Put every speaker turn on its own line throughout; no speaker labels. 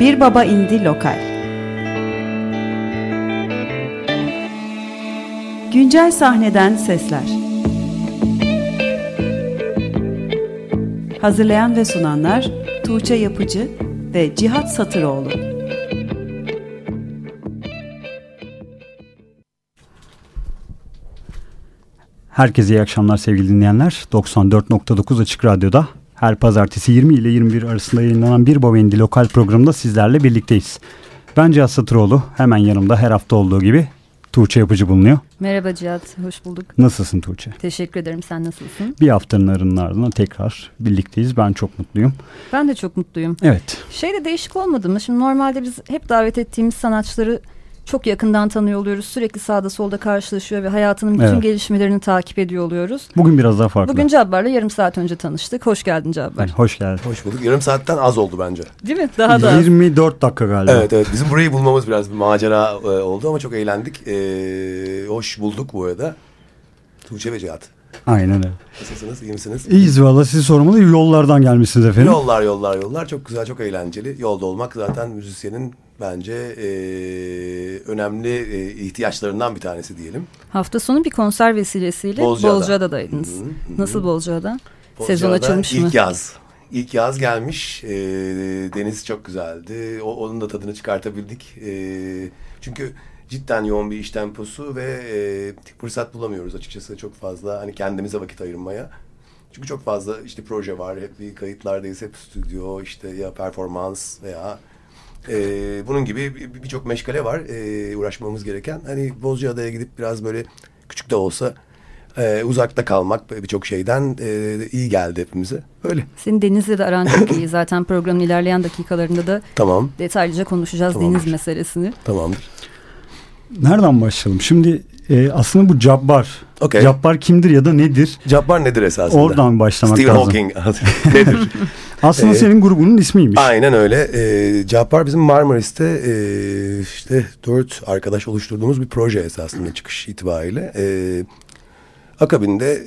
Bir Baba indi Lokal. Güncel sahneden sesler. Hazırlayan ve sunanlar Tuğçe Yapıcı ve Cihat Satıroğlu.
Herkese iyi akşamlar sevgili dinleyenler. 94.9 Açık Radyo'da her pazartesi 20 ile 21 arasında yayınlanan Bir Babendi lokal programında sizlerle birlikteyiz. Ben Cihat Satıroğlu. Hemen yanımda her hafta olduğu gibi Tuğçe Yapıcı bulunuyor.
Merhaba Cihat, hoş bulduk.
Nasılsın Tuğçe?
Teşekkür ederim, sen nasılsın?
Bir haftanın arının ardından tekrar birlikteyiz. Ben çok mutluyum.
Ben de çok mutluyum.
Evet.
Şey de değişik olmadı mı? Şimdi normalde biz hep davet ettiğimiz sanatçıları çok yakından tanıyor oluyoruz. Sürekli sağda solda karşılaşıyor ve hayatının bütün evet. gelişmelerini takip ediyor oluyoruz.
Bugün biraz daha farklı.
Bugün Cabbar'la yarım saat önce tanıştık. Hoş geldin Cabbar.
Hoş geldin.
Hoş bulduk. Yarım saatten az oldu bence.
Değil mi? Daha da
24 dakika galiba.
Evet evet. Bizim burayı bulmamız biraz bir macera e, oldu ama çok eğlendik. E, hoş bulduk bu arada. Tuğçe ve Cihat.
Aynen öyle.
Nasılsınız? İyi misiniz?
İyiyiz valla sizi sormalı. Yollardan gelmişsiniz efendim.
Yollar yollar yollar. Çok güzel çok eğlenceli. Yolda olmak zaten müzisyenin bence e, önemli e, ihtiyaçlarından bir tanesi diyelim.
Hafta sonu bir konser vesilesiyle Bozcaada. Bozcaada'daydınız. Hı -hı. Nasıl Bozcaada? Bozcaada? Sezon açılmış
ilk
mı?
İlk yaz. İlk yaz gelmiş. E, deniz çok güzeldi. O, onun da tadını çıkartabildik. E, çünkü cidden yoğun bir iş temposu ve e, fırsat bulamıyoruz açıkçası çok fazla. Hani kendimize vakit ayırmaya. Çünkü çok fazla işte proje var. Hep bir kayıtlardayız. Hep stüdyo işte ya performans veya ee, bunun gibi birçok meşgale var e, uğraşmamız gereken. Hani Bozcaada'ya gidip biraz böyle küçük de olsa e, uzakta kalmak birçok şeyden e, iyi geldi hepimize. Öyle.
Senin Deniz'le de aran çok iyi. Zaten programın ilerleyen dakikalarında da
tamam.
detaylıca konuşacağız Tamamdır. deniz meselesini.
Tamamdır.
Nereden başlayalım? Şimdi e, aslında bu Cabbar. Okay. Cabbar kimdir ya da nedir?
Cabbar nedir esasında?
Oradan başlamak
Stephen
lazım.
Stephen Hawking nedir?
aslında ee, senin grubunun ismiymiş.
Aynen öyle. Ee, Cabbar bizim Marmaris'te e, işte dört arkadaş oluşturduğumuz bir proje esasında çıkış itibariyle. Ee, akabinde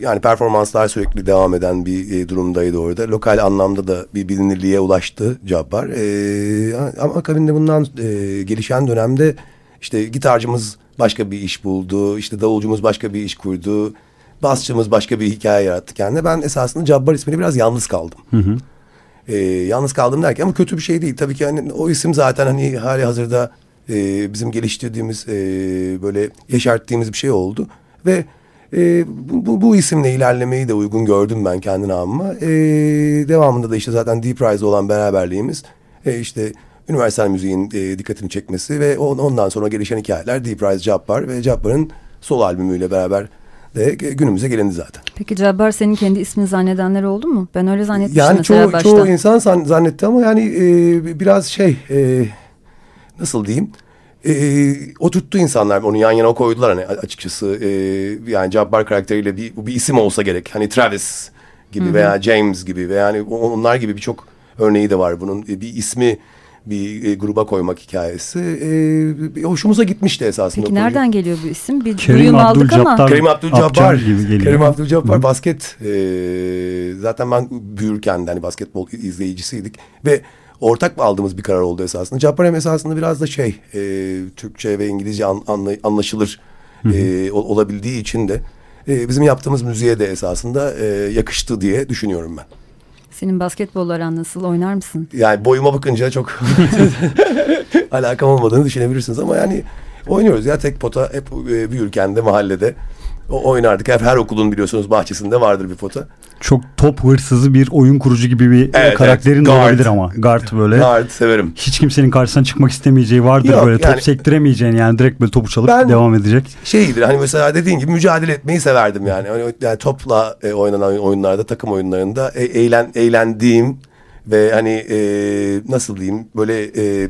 yani performanslar sürekli devam eden bir e, durumdaydı orada. Lokal anlamda da bir bilinirliğe ulaştı Cabbar. Ee, ama akabinde bundan e, gelişen dönemde işte gitarcımız başka bir iş buldu. İşte davulcumuz başka bir iş kurdu. Basçımız başka bir hikaye yarattı kendine. Ben esasında Cabbar ismini biraz yalnız kaldım. Hı hı. Ee, yalnız kaldım derken ama kötü bir şey değil. Tabii ki hani o isim zaten hani hali hazırda e, bizim geliştirdiğimiz e, böyle yaşarttığımız bir şey oldu. Ve e, bu, bu, bu isimle ilerlemeyi de uygun gördüm ben kendi namıma. E, devamında da işte zaten Deep Rise olan beraberliğimiz e, işte üniversal müziğin e, dikkatini çekmesi ve on, ondan sonra gelişen hikayeler Deep Rise Jabbar ve Jabbar'ın sol albümüyle beraber de günümüze gelindi zaten.
Peki Cabbar senin kendi ismini zannedenler oldu mu? Ben öyle zannetmiştim
yani
mesela
çoğu, başta. Çoğu insan zannetti ama yani e, biraz şey e, nasıl diyeyim e, oturttu insanlar onu yan yana koydular hani açıkçası e, yani Cabbar karakteriyle bir, bir isim olsa gerek hani Travis gibi Hı -hı. veya James gibi veya yani onlar gibi birçok örneği de var bunun bir ismi bir e, gruba koymak hikayesi. E, hoşumuza gitmişti esasında.
Peki nereden geliyor bu isim? Bir Kerim duyum aldık ama.
Kerim Abdülcabbar. Kerim Abdülcabbar basket. E, zaten ben büyürken de hani basketbol izleyicisiydik. Ve ortak aldığımız bir karar oldu esasında. Cabbar hem esasında biraz da şey e, Türkçe ve İngilizce an, anla, anlaşılır e, olabildiği için de e, bizim yaptığımız müziğe de esasında e, yakıştı diye düşünüyorum ben.
Senin basketbol aran nasıl? Oynar mısın?
Yani boyuma bakınca çok alakam olmadığını düşünebilirsiniz ama yani oynuyoruz ya tek pota hep e, büyürken de mahallede o oynardık. Hep her okulun biliyorsunuz bahçesinde vardır bir pota.
Çok top hırsızı bir oyun kurucu gibi bir evet, karakterin evet. Guard. olabilir ama. Guard böyle.
Guard severim.
Hiç kimsenin karşısına çıkmak istemeyeceği vardır Yok, böyle. Yani, top sektiremeyeceğin yani direkt böyle topu çalıp ben devam edecek.
Şeydir hani mesela dediğin gibi mücadele etmeyi severdim yani. Hani, yani topla e, oynanan oyunlarda takım oyunlarında e, eğlen, eğlendiğim ve hani e, nasıl diyeyim böyle e,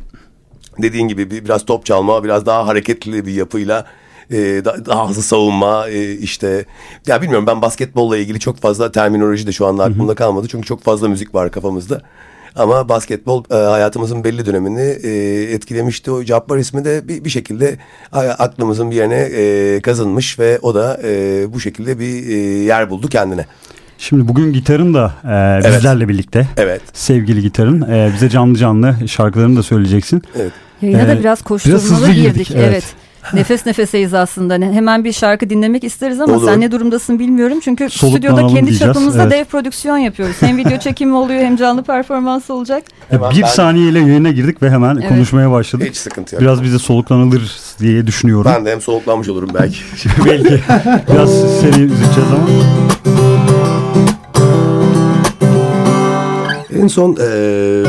dediğin gibi bir, biraz top çalma biraz daha hareketli bir yapıyla e, daha hızlı savunma e, işte ya bilmiyorum ben basketbolla ilgili çok fazla terminoloji de şu anda aklımda kalmadı çünkü çok fazla müzik var kafamızda. Ama basketbol e, hayatımızın belli dönemini e, etkilemişti. O Jabbar ismi de bir, bir şekilde aklımızın bir yerine e, kazınmış ve o da e, bu şekilde bir e, yer buldu kendine.
Şimdi bugün gitarın da e, bizlerle evet. birlikte.
Evet.
Sevgili gitarın. E, bize canlı canlı şarkılarını da söyleyeceksin.
Evet. Yayına ee, da biraz koşturmalı girdik. girdik. Evet. evet. Nefes nefeseyiz aslında. Hemen bir şarkı dinlemek isteriz ama Olur. sen ne durumdasın bilmiyorum. Çünkü stüdyoda kendi diyeceğiz. çapımızda evet. dev prodüksiyon yapıyoruz. Hem video çekimi oluyor hem canlı performans olacak.
Hemen bir ben... saniyeyle yayına girdik ve hemen evet. konuşmaya başladık.
Hiç sıkıntı yok.
Biraz bize soluklanılır diye düşünüyorum.
Ben de hem soluklanmış olurum belki.
belki. Biraz seni üzeceğiz ama.
En son ee,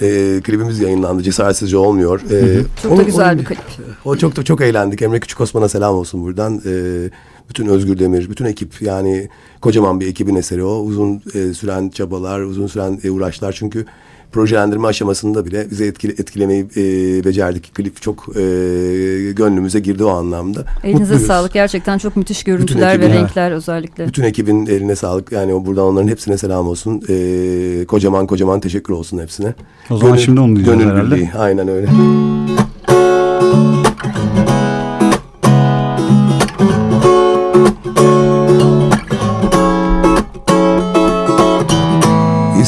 e, klibimiz yayınlandı. Cesaretsizce olmuyor.
E, çok onu, da güzel onu, bir klip.
O çok da çok eğlendik. Emre Küçük Osman'a selam olsun buradan. E, bütün Özgür Demir, bütün ekip yani kocaman bir ekibin eseri o. Uzun e, süren çabalar, uzun süren e, uğraşlar. Çünkü projelendirme aşamasında bile bize etkile, etkilemeyi e, becerdik. Klip çok e, gönlümüze girdi o anlamda.
Elinize Mutluyuz. sağlık. Gerçekten çok müthiş görüntüler ekibin, ve renkler özellikle.
Bütün ekibin eline sağlık. Yani o buradan onların hepsine selam olsun. E, kocaman kocaman teşekkür olsun hepsine.
O zaman gönül, şimdi onu diyeceğiz gönül herhalde. Birliği.
Aynen öyle.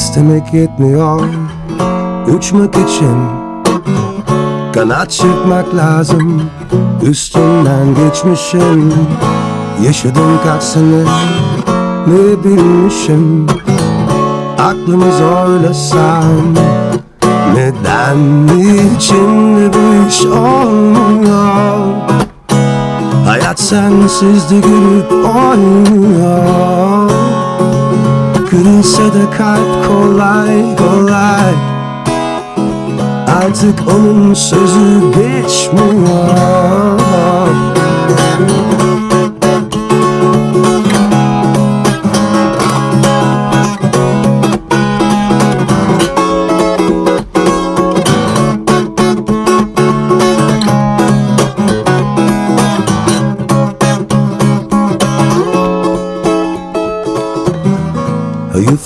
İstemek yetmiyor. Uçmak için Kanat çırpmak lazım. Üstünden geçmişim. Yaşadım kaç sene Ne bilmişim. Aklımı zorlasam Neden için bu iş olmuyor? Hayat sensiz de gülüp oynuyor Kırılsa da kalp kolay kolay. Artık onun sözü geçmiyor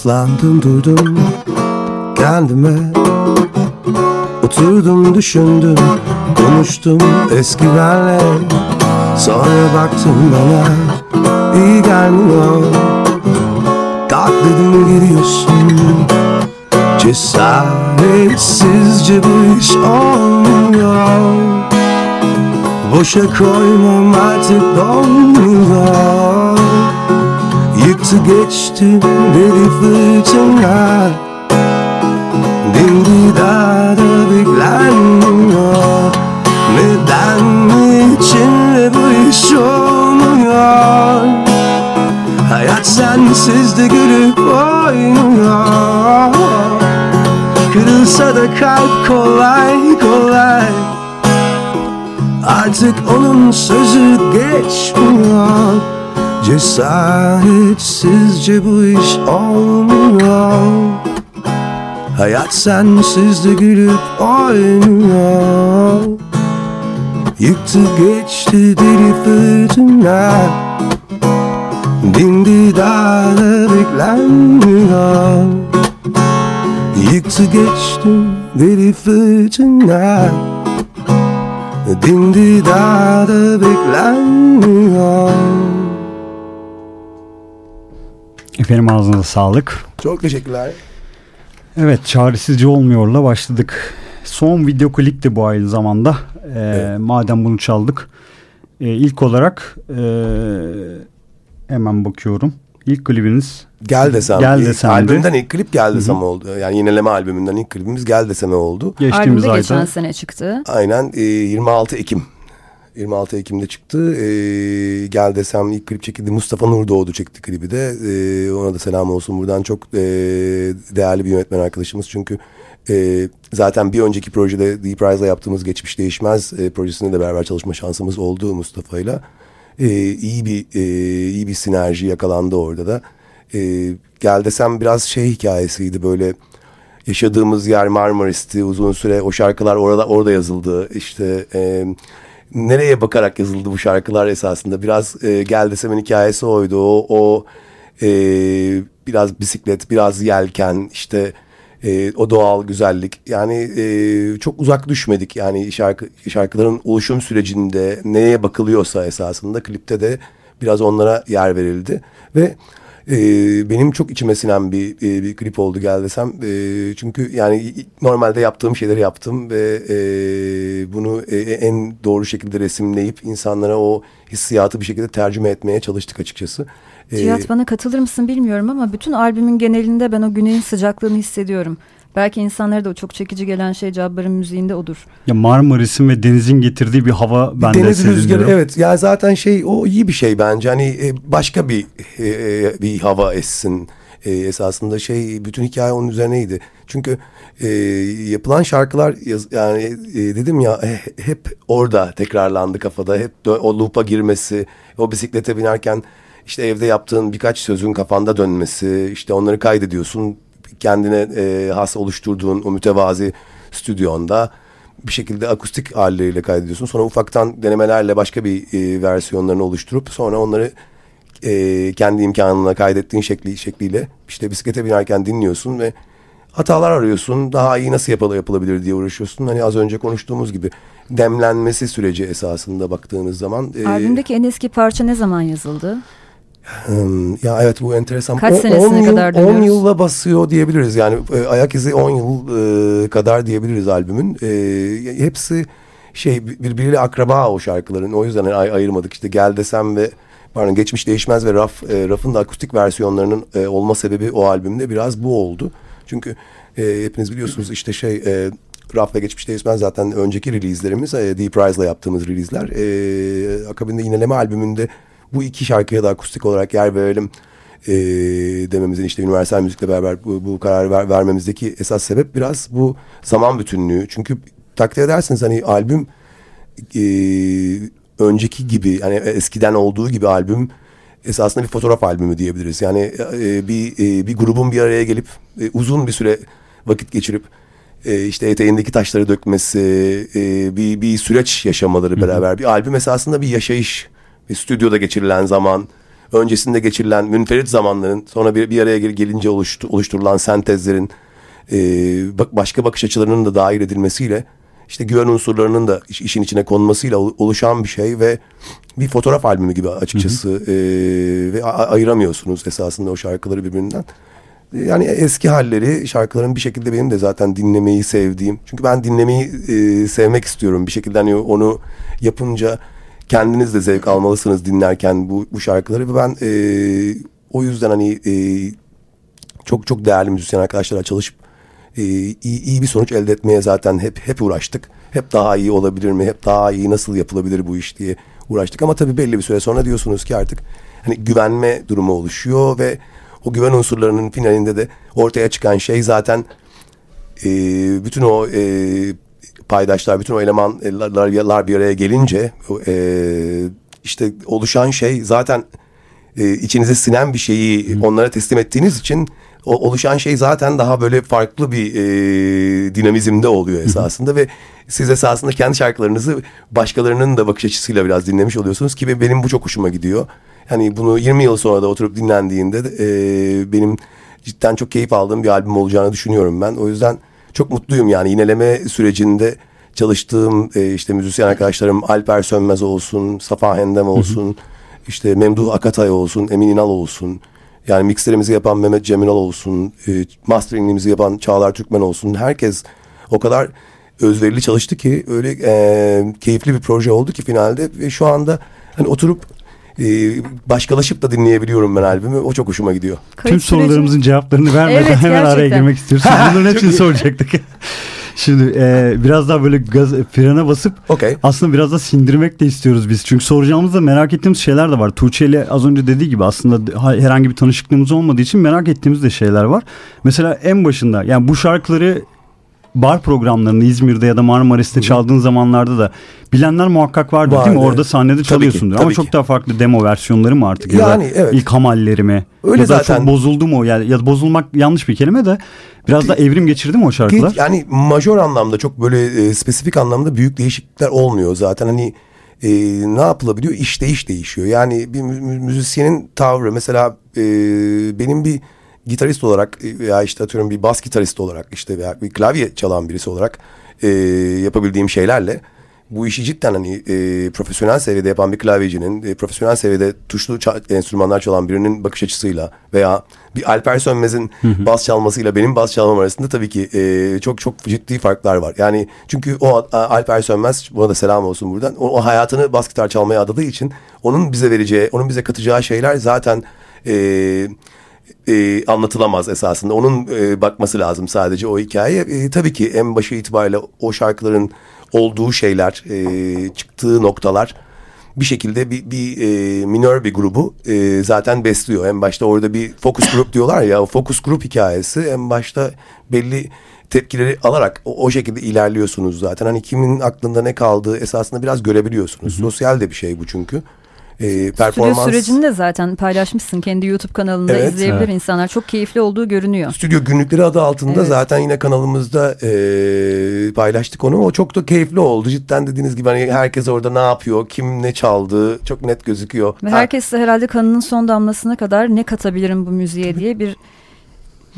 Hayıflandım durdum kendime Oturdum düşündüm konuştum eski benle Sonra baktım bana. İyi gelmiyor Kalk dedim giriyorsun Cesaretsizce bu iş olmuyor. Boşa koymam artık olmuyor Yıktı geçti deli fırtına Dindi dağda beklenmiyor. Neden için ve bu iş olmuyor? Hayat sensiz de gülüp oynuyor. Kırılsa da kalp kolay kolay. Artık onun sözü geçmiyor Cesaretsizce bu iş olmuyor. Hayat sensiz de gülüp oynuyor. Yıktı geçti deli fırtına Dindi dağda beklenmiyor. Yıktı geçti deli fırtına Dindi dağda beklenmiyor
Efendim ağzınıza sağlık.
Çok teşekkürler.
Evet çaresizce olmuyorla başladık. Son video klip de bu aynı zamanda. Ee, evet. Madem bunu çaldık. Ee, ilk olarak e, hemen bakıyorum. İlk klibiniz
Gel desem. Gel desem. Albümden ilk klip Gel desem Hı-hı. oldu. Yani yineleme albümünden ilk klibimiz Gel deseme oldu.
Geçtiğimiz ayda. geçen sene çıktı.
Aynen e, 26 Ekim 26 Ekim'de çıktı. Ee, gel desem ilk klip çekildi. Mustafa Nur Doğdu çekti klibi de. Ee, ona da selam olsun buradan. Çok e, değerli bir yönetmen arkadaşımız. Çünkü e, zaten bir önceki projede Deep Rise'la yaptığımız Geçmiş Değişmez e, projesinde de beraber çalışma şansımız oldu Mustafa'yla. E, iyi bir e, iyi bir sinerji yakalandı orada da. E, gel desem biraz şey hikayesiydi böyle yaşadığımız yer Marmaris'ti uzun süre o şarkılar orada orada yazıldı işte e, nereye bakarak yazıldı bu şarkılar esasında. Biraz e, Gel Desem'in hikayesi oydu. O, o e, biraz bisiklet, biraz yelken, işte e, o doğal güzellik. Yani e, çok uzak düşmedik. Yani şarkı şarkıların oluşum sürecinde neye bakılıyorsa esasında klipte de biraz onlara yer verildi ve e, benim çok içime sinen bir e, bir klip oldu gel desem. E, çünkü yani normalde yaptığım şeyleri yaptım ve e, bunu e, en doğru şekilde resimleyip insanlara o hissiyatı bir şekilde tercüme etmeye çalıştık açıkçası.
Cihat bana katılır mısın bilmiyorum ama bütün albümün genelinde ben o güneyin sıcaklığını hissediyorum. Belki insanlara da o çok çekici gelen şey Cabbar'ın müziğinde odur.
Ya Marmaris'in ve denizin getirdiği bir hava ben Deniz de rüzgarı
evet. Yani zaten şey o iyi bir şey bence. Hani e, başka bir e, bir hava essin. E, esasında şey bütün hikaye onun üzerineydi. Çünkü e, yapılan şarkılar yaz, yani e, dedim ya e, hep orada tekrarlandı kafada. Hep o loop'a girmesi, o bisiklete binerken işte evde yaptığın birkaç sözün kafanda dönmesi, işte onları kaydediyorsun kendine e, has oluşturduğun o mütevazi stüdyonda bir şekilde akustik halleriyle kaydediyorsun. Sonra ufaktan denemelerle başka bir e, versiyonlarını oluşturup sonra onları e, kendi imkanına kaydettiğin şekli şekliyle işte bisiklete binerken dinliyorsun ve hatalar arıyorsun. Daha iyi nasıl yapıl yapılabilir diye uğraşıyorsun. Hani az önce konuştuğumuz gibi demlenmesi süreci esasında baktığınız zaman.
E, Albümdeki en eski parça ne zaman yazıldı?
Ya evet bu enteresan.
Kaç senesine
yıl,
kadar dönüyoruz?
10 yılla basıyor diyebiliriz. Yani e, ayak izi 10 yıl e, kadar diyebiliriz albümün. E, hepsi şey birbiriyle akraba o şarkıların. O yüzden ay ayırmadık. işte Gel Desem ve pardon Geçmiş Değişmez ve Raf, e, Raf'ın da akustik versiyonlarının e, olma sebebi o albümde biraz bu oldu. Çünkü e, hepiniz biliyorsunuz işte şey... E, Raf ve Geçmiş Değişmez zaten önceki release'lerimiz. E, Deep Rise'la yaptığımız release'ler. E, akabinde Yineleme albümünde bu iki şarkıya da akustik olarak yer verelim e, dememizin işte universal müzikle beraber bu, bu kararı ver, vermemizdeki esas sebep biraz bu zaman bütünlüğü. Çünkü takdir edersiniz hani albüm e, önceki gibi hani eskiden olduğu gibi albüm esasında bir fotoğraf albümü diyebiliriz. Yani e, bir e, bir grubun bir araya gelip e, uzun bir süre vakit geçirip e, işte eteğindeki taşları dökmesi, e, bir bir süreç yaşamaları beraber bir albüm esasında bir yaşayış bir stüdyoda geçirilen zaman, öncesinde geçirilen münferit zamanların sonra bir, bir araya gelince oluştu, oluşturulan sentezlerin e, başka bakış açılarının da dahil edilmesiyle işte güven unsurlarının da iş, işin içine konmasıyla oluşan bir şey ve bir fotoğraf albümü gibi açıkçası hı hı. E, ve ayıramıyorsunuz esasında o şarkıları birbirinden. Yani eski halleri şarkıların bir şekilde benim de zaten dinlemeyi sevdiğim. Çünkü ben dinlemeyi e, sevmek istiyorum bir şekilde hani onu yapınca kendiniz de zevk almalısınız dinlerken bu, bu şarkıları ve ben e, o yüzden hani e, çok çok değerli müzisyen arkadaşlarla çalışıp e, iyi, iyi bir sonuç elde etmeye zaten hep hep uğraştık. Hep daha iyi olabilir mi? Hep daha iyi nasıl yapılabilir bu iş diye uğraştık. Ama tabii belli bir süre sonra diyorsunuz ki artık hani güvenme durumu oluşuyor ve o güven unsurlarının finalinde de ortaya çıkan şey zaten e, bütün o e, paydaşlar, bütün o elemanlar bir araya gelince e, işte oluşan şey zaten e, içinize sinen bir şeyi Hı. onlara teslim ettiğiniz için o, oluşan şey zaten daha böyle farklı bir e, dinamizmde oluyor esasında Hı. ve siz esasında kendi şarkılarınızı başkalarının da bakış açısıyla biraz dinlemiş oluyorsunuz ki benim bu çok hoşuma gidiyor. Yani bunu 20 yıl sonra da oturup dinlendiğinde e, benim cidden çok keyif aldığım bir albüm olacağını düşünüyorum ben. O yüzden çok mutluyum yani yineleme sürecinde çalıştığım e, işte müzisyen arkadaşlarım Alper Sönmez olsun, Safa Hendem olsun, hı hı. işte Memduh Akatay olsun, Emin İnal olsun. Yani mixlerimizi yapan Mehmet Cemilal olsun, e, masteringimizi yapan Çağlar Türkmen olsun. Herkes o kadar özverili çalıştı ki öyle e, keyifli bir proje oldu ki finalde ve şu anda hani oturup e, başkalaşıp da dinleyebiliyorum ben albümü. O çok hoşuma gidiyor.
Kayıt Tüm sorularımızın cevaplarını vermeden evet, hemen gerçekten. araya girmek istiyoruz. Bunların hepsini soracaktık. Şimdi e, biraz daha böyle gaz frene basıp okay. aslında biraz da sindirmek de istiyoruz biz. Çünkü soracağımızda merak ettiğimiz şeyler de var. Tuğçe ile az önce dediği gibi aslında herhangi bir tanışıklığımız olmadığı için merak ettiğimiz de şeyler var. Mesela en başında yani bu şarkıları bar programlarını İzmir'de ya da Marmaris'te Hı. çaldığın zamanlarda da bilenler muhakkak vardı değil mi? Orada sahnede çalıyorsundur. Ama ki. çok daha farklı demo versiyonları mı artık? Yani ya da evet. ilk hamalleri mi? Öyle ya da zaten. çok bozuldu mu? Yani ya bozulmak yanlış bir kelime de biraz da evrim geçirdi mi o şarkılar?
Yani majör anlamda çok böyle e, spesifik anlamda büyük değişiklikler olmuyor zaten. Hani e, ne yapılabiliyor? İş değişiyor. Yani bir müzisyenin tavrı mesela e, benim bir gitarist olarak veya işte atıyorum bir bas gitarist olarak işte veya bir klavye çalan birisi olarak e, yapabildiğim şeylerle bu işi cidden hani e, profesyonel seviyede yapan bir klavyecinin, e, profesyonel seviyede tuşlu enstrümanlar çalan birinin bakış açısıyla veya bir Alper Sönmez'in bas çalmasıyla benim bas çalmam arasında tabii ki e, çok çok ciddi farklar var. Yani çünkü o Alper Sönmez, buna da selam olsun buradan, o, o hayatını bas gitar çalmaya adadığı için onun bize vereceği, onun bize katacağı şeyler zaten... E, e, anlatılamaz esasında. Onun e, bakması lazım sadece o hikaye. E, tabii ki en başı itibariyle o şarkıların olduğu şeyler, e, çıktığı noktalar bir şekilde bir, bir e, minör bir grubu e, zaten besliyor. En başta orada bir focus group diyorlar ya, o focus group hikayesi en başta belli tepkileri alarak o, o şekilde ilerliyorsunuz zaten. Hani kimin aklında ne kaldığı esasında biraz görebiliyorsunuz. Hı hı. Sosyal de bir şey bu çünkü
e, performans... Stüdyo sürecini de zaten paylaşmışsın. Kendi YouTube kanalında evet, izleyebilir evet. insanlar. Çok keyifli olduğu görünüyor.
Stüdyo günlükleri adı altında evet. zaten yine kanalımızda e, paylaştık onu. O çok da keyifli oldu. Cidden dediğiniz gibi hani herkes orada ne yapıyor, kim ne çaldı çok net gözüküyor.
Ve herkes de herhalde kanının son damlasına kadar ne katabilirim bu müziğe diye bir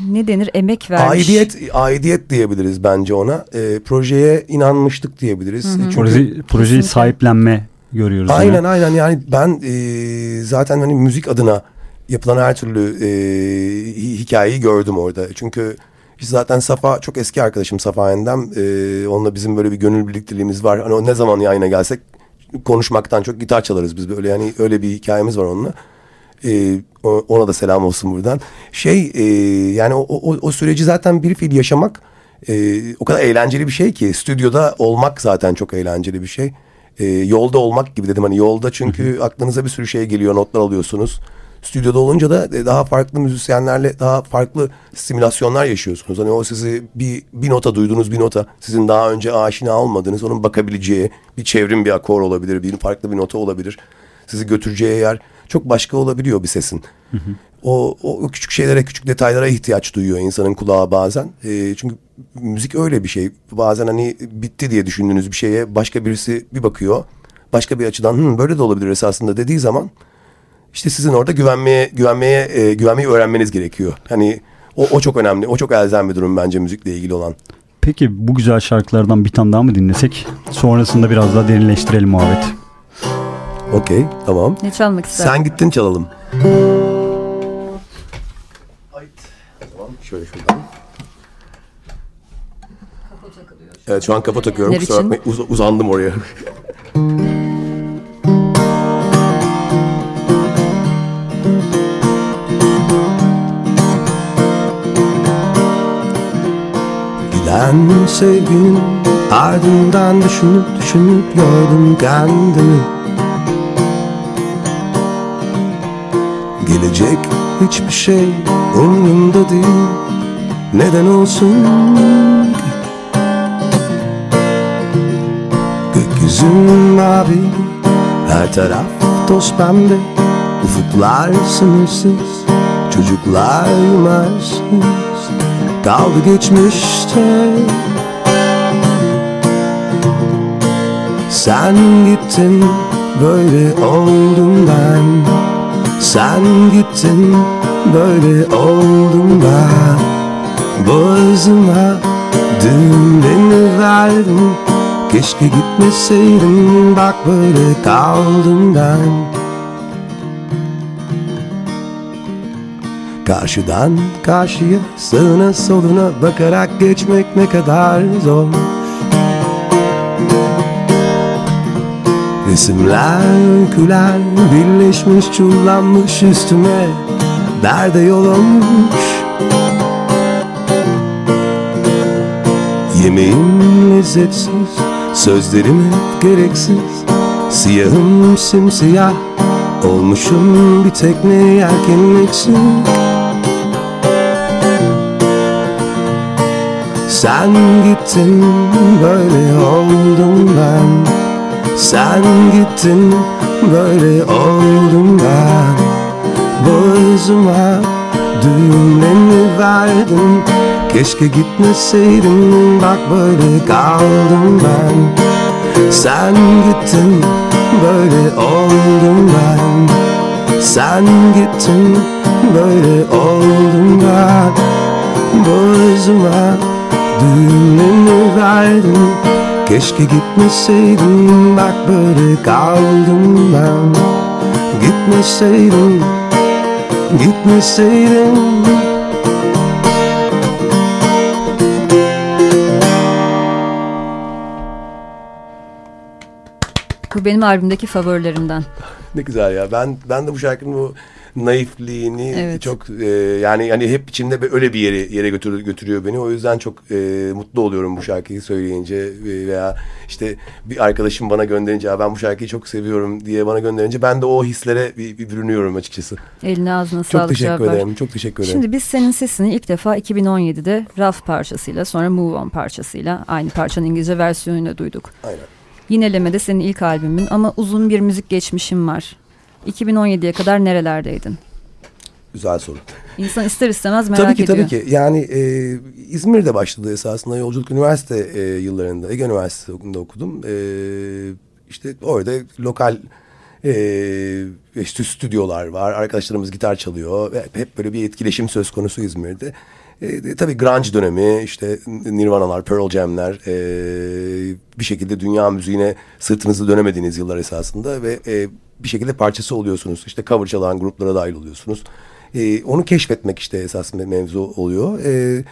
ne denir emek vermiş.
Aidiyet, aidiyet diyebiliriz bence ona. E, projeye inanmıştık diyebiliriz. Hı
hı. Çünkü, Proje, projeyi sahiplenme görüyoruz.
Aynen yine. aynen yani ben e, zaten hani müzik adına yapılan her türlü e, hikayeyi gördüm orada. Çünkü biz zaten Safa çok eski arkadaşım Safa Endem. E, onunla bizim böyle bir gönül birlikteliğimiz var. Hani o ne zaman yayına gelsek konuşmaktan çok gitar çalarız biz böyle yani öyle bir hikayemiz var onunla. E, ona da selam olsun buradan. Şey e, yani o, o, o süreci zaten bir fil yaşamak e, o kadar eğlenceli bir şey ki stüdyoda olmak zaten çok eğlenceli bir şey e, yolda olmak gibi dedim. Hani yolda çünkü aklınıza bir sürü şey geliyor, notlar alıyorsunuz. Stüdyoda olunca da e, daha farklı müzisyenlerle daha farklı simülasyonlar yaşıyorsunuz. Hani o sizi bir, bir nota duyduğunuz bir nota sizin daha önce aşina olmadığınız onun bakabileceği bir çevrim bir akor olabilir, bir farklı bir nota olabilir. Sizi götüreceği yer çok başka olabiliyor bir sesin. Hı hı. O, o küçük şeylere, küçük detaylara ihtiyaç duyuyor insanın kulağı bazen. E, çünkü müzik öyle bir şey. Bazen hani bitti diye düşündüğünüz bir şeye başka birisi bir bakıyor. Başka bir açıdan Hı, böyle de olabilir esasında dediği zaman işte sizin orada güvenmeye güvenmeye e, güvenmeyi öğrenmeniz gerekiyor. Hani o, o çok önemli. O çok elzem bir durum bence müzikle ilgili olan.
Peki bu güzel şarkılardan bir tane daha mı dinlesek? Sonrasında biraz daha derinleştirelim muhabbet.
Okey tamam.
Ne çalmak ister?
Sen gittin çalalım. Tamam şöyle şuradan. Evet şu an kafa takıyorum. Kusura bakmayın uz uzandım oraya. Giden sevginin ardından düşünüp düşünüp yordum kendimi Gelecek hiçbir şey umurumda değil Neden olsun Gökyüzün mavi Her taraf toz pembe. Ufuklar sınırsız Çocuklar yumarsız Kaldı geçmişte. Sen gittin Böyle oldum ben. Sen gittin Böyle oldum ben. Boğazıma düğümlerini verdim Keşke gitmeseydin bak böyle kaldım ben. Karşıdan karşıya sağına soluna bakarak geçmek ne kadar zor. Resimler, öyküler birleşmiş çullanmış üstüme Derde yol olmuş. Yemeğim lezzetsiz Sözlerim hep gereksiz. Siyahım simsiyah. Olmuşum bir tekne yelken eksik Sen gittin böyle oldum ben. Sen gittin böyle oldum ben. Boğazıma düğümlerini verdin Keşke gitmeseydin bak böyle kaldım ben. Sen gittin böyle oldum ben. Sen gittin böyle oldum ben. Boğazıma düğümünü verdin. Keşke gitmeseydim bak böyle kaldım ben. Gitmeseydim, gitmeseydim
Bu benim albümdeki favorilerimden.
ne güzel ya. Ben ben de bu şarkının bu naifliğini evet. çok e, yani hani hep içimde öyle bir yere yere götürüyor, götürüyor beni. O yüzden çok e, mutlu oluyorum bu şarkıyı söyleyince veya işte bir arkadaşım bana gönderince ben bu şarkıyı çok seviyorum diye bana gönderince ben de o hislere bir, bir bürünüyorum açıkçası.
Eline ağzına
çok
sağlık.
Çok teşekkür ederim. Çok teşekkür ederim.
Şimdi biz senin sesini ilk defa 2017'de Raf parçasıyla sonra Move On parçasıyla aynı parçanın İngilizce versiyonuyla duyduk.
Aynen.
Yineleme senin ilk albümün ama uzun bir müzik geçmişim var. 2017'ye kadar nerelerdeydin?
Güzel soru.
İnsan ister istemez merak
tabii ki,
ediyor.
Tabii ki yani e, İzmir'de başladı esasında yolculuk üniversite e, yıllarında Ege Üniversitesi'nde okudum. E, işte orada lokal e, işte stüdyolar var arkadaşlarımız gitar çalıyor hep, hep böyle bir etkileşim söz konusu İzmir'de. E, tabii grunge dönemi işte Nirvana'lar, Pearl Jam'ler e, bir şekilde dünya müziğine sırtınızı dönemediğiniz yıllar esasında ve e, bir şekilde parçası oluyorsunuz. İşte cover çalan gruplara dahil oluyorsunuz. E, onu keşfetmek işte esas mevzu oluyor. E,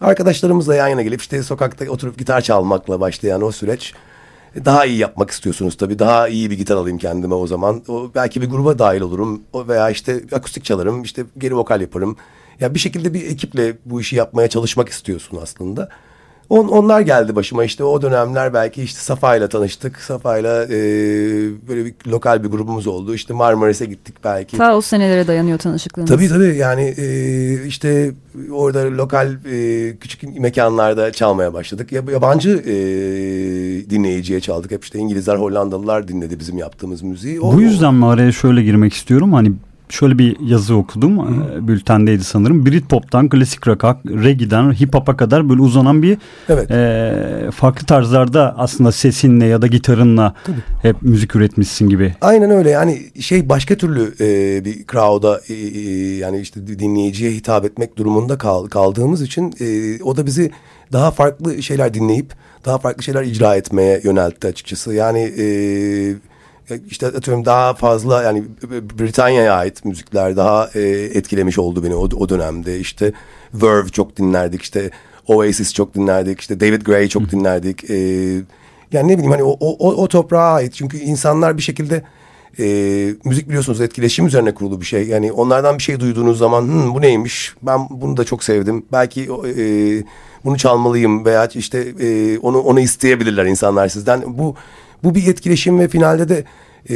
arkadaşlarımızla yan yana gelip işte sokakta oturup gitar çalmakla başlayan o süreç daha iyi yapmak istiyorsunuz tabii. Daha iyi bir gitar alayım kendime o zaman. O, belki bir gruba dahil olurum o veya işte akustik çalarım, işte geri vokal yaparım. Ya bir şekilde bir ekiple bu işi yapmaya çalışmak istiyorsun aslında. On, onlar geldi başıma işte o dönemler belki işte Safa ile tanıştık. Safa ile e, böyle bir lokal bir grubumuz oldu. İşte Marmaris'e gittik belki.
Ta o senelere dayanıyor tanışıklığınız.
Tabii tabii yani e, işte orada lokal e, küçük mekanlarda çalmaya başladık. Yabancı e, dinleyiciye çaldık. Hep işte İngilizler, Hollandalılar dinledi bizim yaptığımız müziği.
O, Bu yüzden mi araya şöyle girmek istiyorum. Hani şöyle bir yazı okudum. Hı. Bültendeydi sanırım. Britpop'tan klasik rock'a, reggae'den hip hop'a kadar böyle uzanan bir evet. e, farklı tarzlarda aslında sesinle ya da gitarınla Tabii. hep müzik üretmişsin gibi.
Aynen öyle. Yani şey başka türlü e, bir crowd'a e, e, yani işte dinleyiciye hitap etmek durumunda kal, kaldığımız için e, o da bizi daha farklı şeyler dinleyip daha farklı şeyler icra etmeye yöneltti açıkçası. Yani e, işte atıyorum daha fazla yani Britanya'ya ait müzikler daha e, etkilemiş oldu beni o, o dönemde. İşte Verve çok dinlerdik işte Oasis çok dinlerdik işte David Gray çok Hı. dinlerdik. E, yani ne bileyim hani o, o, o toprağa ait çünkü insanlar bir şekilde e, müzik biliyorsunuz etkileşim üzerine kurulu bir şey. Yani onlardan bir şey duyduğunuz zaman Hı, bu neymiş ben bunu da çok sevdim belki e, bunu çalmalıyım veya işte e, onu onu isteyebilirler insanlar sizden. Bu bu bir etkileşim ve finalde de e,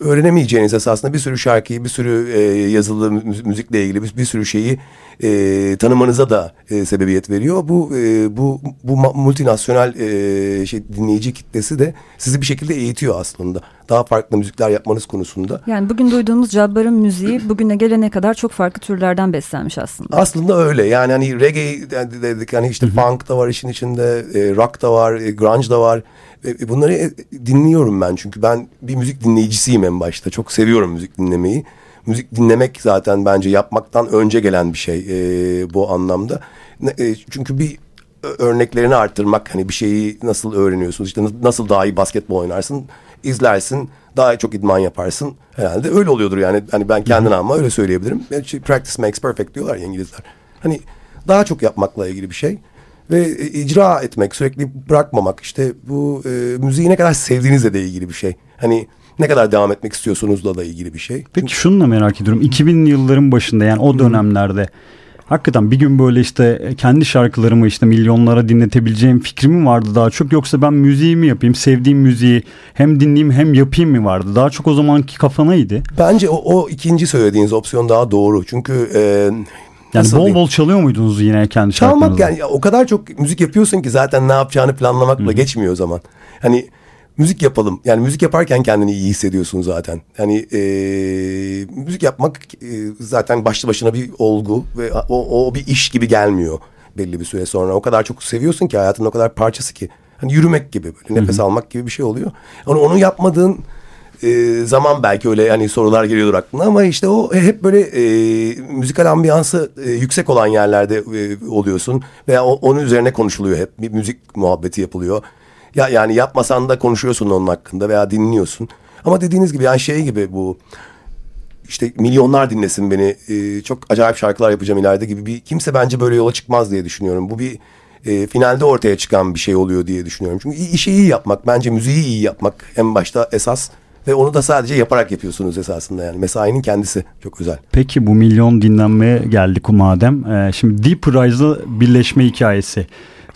öğrenemeyeceğiniz esasında bir sürü şarkıyı, bir sürü e, yazılı müzikle ilgili bir, bir sürü şeyi e, tanımanıza da e, sebebiyet veriyor. Bu e, bu bu multinasyonel e, şey dinleyici kitlesi de sizi bir şekilde eğitiyor aslında. Daha farklı müzikler yapmanız konusunda.
Yani bugün duyduğumuz Cabbar'ın müziği bugüne gelene kadar çok farklı türlerden beslenmiş aslında.
Aslında öyle. Yani hani reggae dedik hani işte funk da var işin içinde, e, rock da var, e, grunge da var. E, bunları e, dinliyorum ben çünkü ben bir müzik dinleyicisiyim en başta. Çok seviyorum müzik dinlemeyi. Müzik dinlemek zaten bence yapmaktan önce gelen bir şey e, bu anlamda. E, çünkü bir örneklerini arttırmak hani bir şeyi nasıl öğreniyorsunuz işte nasıl daha iyi basketbol oynarsın izlersin daha çok idman yaparsın herhalde. Öyle oluyordur yani. Hani ben kendine ama öyle söyleyebilirim. Practice makes perfect diyorlar ya İngilizler. Hani daha çok yapmakla ilgili bir şey. Ve e, icra etmek, sürekli bırakmamak işte bu e, müziği ne kadar sevdiğinizle de ilgili bir şey. Hani ne kadar devam etmek istiyorsunuzla da ilgili bir şey.
Peki şunu da merak ediyorum. 2000 yılların başında yani o dönemlerde hakikaten bir gün böyle işte kendi şarkılarımı işte milyonlara dinletebileceğim fikrim vardı daha çok yoksa ben müziğimi yapayım sevdiğim müziği hem dinleyeyim hem yapayım mı vardı daha çok o zamanki kafanaydı.
Bence o, o ikinci söylediğiniz opsiyon daha doğru çünkü e,
yani Nasıl bol diyeyim? bol çalıyor muydunuz yine kendi
Çalmak yani o kadar çok müzik yapıyorsun ki zaten ne yapacağını planlamakla Hı. geçmiyor o zaman. Hani müzik yapalım. Yani müzik yaparken kendini iyi hissediyorsun zaten. Yani e, müzik yapmak e, zaten başlı başına bir olgu ve o, o bir iş gibi gelmiyor belli bir süre sonra. O kadar çok seviyorsun ki hayatın o kadar parçası ki. Hani yürümek gibi böyle nefes Hı. almak gibi bir şey oluyor. Onu, onu yapmadığın e, zaman belki öyle yani sorular geliyordur aklına ama işte o hep böyle e, müzikal ambiyansı e, yüksek olan yerlerde e, oluyorsun veya o, onun üzerine konuşuluyor hep bir müzik muhabbeti yapılıyor. Ya yani yapmasan da konuşuyorsun onun hakkında veya dinliyorsun. Ama dediğiniz gibi yani şey gibi bu işte milyonlar dinlesin beni. E, çok acayip şarkılar yapacağım ileride gibi bir kimse bence böyle yola çıkmaz diye düşünüyorum. Bu bir e, finalde ortaya çıkan bir şey oluyor diye düşünüyorum. Çünkü işi iyi yapmak bence müziği iyi yapmak en başta esas ve onu da sadece yaparak yapıyorsunuz esasında yani mesainin kendisi çok güzel.
Peki bu milyon dinlenmeye geldik madem. Ee, şimdi Deep Rise'la birleşme hikayesi.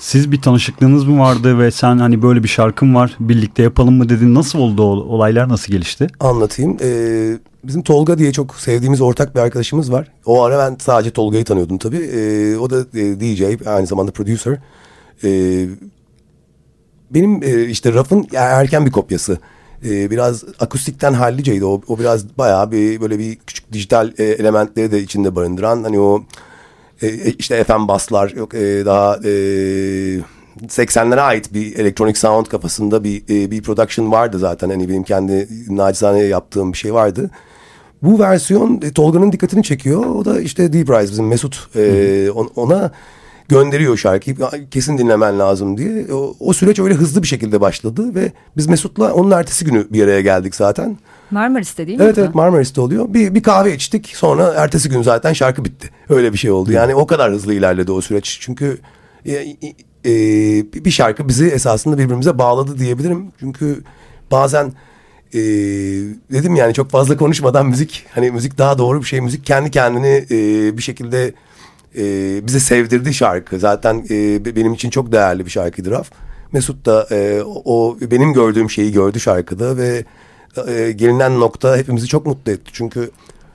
Siz bir tanışıklığınız mı vardı ve sen hani böyle bir şarkım var birlikte yapalım mı dedin. Nasıl oldu o olaylar nasıl gelişti?
Anlatayım. Ee, bizim Tolga diye çok sevdiğimiz ortak bir arkadaşımız var. O ara ben sadece Tolga'yı tanıyordum tabii. Ee, o da e, DJ aynı zamanda producer. Ee, benim e, işte Raf'ın erken bir kopyası. Ee, biraz akustikten halliceydi. O, o biraz bayağı bir böyle bir küçük dijital e, elementleri de içinde barındıran. Hani o e, e işte FM baslar yok e, daha e, 80'lere ait bir elektronik sound kafasında bir e, bir production vardı zaten. Hani benim kendi nacizane yaptığım bir şey vardı. Bu versiyon e, Tolga'nın dikkatini çekiyor. O da işte Deep Rise bizim Mesut e, ona gönderiyor şarkıyı. Kesin dinlemen lazım diye. O, o süreç öyle hızlı bir şekilde başladı ve biz Mesut'la onun ertesi günü bir araya geldik zaten.
Marmaris'te değil mi?
Evet evet Marmaris'te oluyor. Bir, bir kahve içtik sonra ertesi gün zaten şarkı bitti. Öyle bir şey oldu. Yani o kadar hızlı ilerledi o süreç. Çünkü e, e, bir şarkı bizi esasında birbirimize bağladı diyebilirim. Çünkü bazen e, dedim yani çok fazla konuşmadan müzik hani müzik daha doğru bir şey. Müzik kendi kendini e, bir şekilde e, bize sevdirdi şarkı. Zaten e, benim için çok değerli bir şarkıydı Raf. Mesut da e, o benim gördüğüm şeyi gördü şarkıda ve e, gelinen nokta hepimizi çok mutlu etti. Çünkü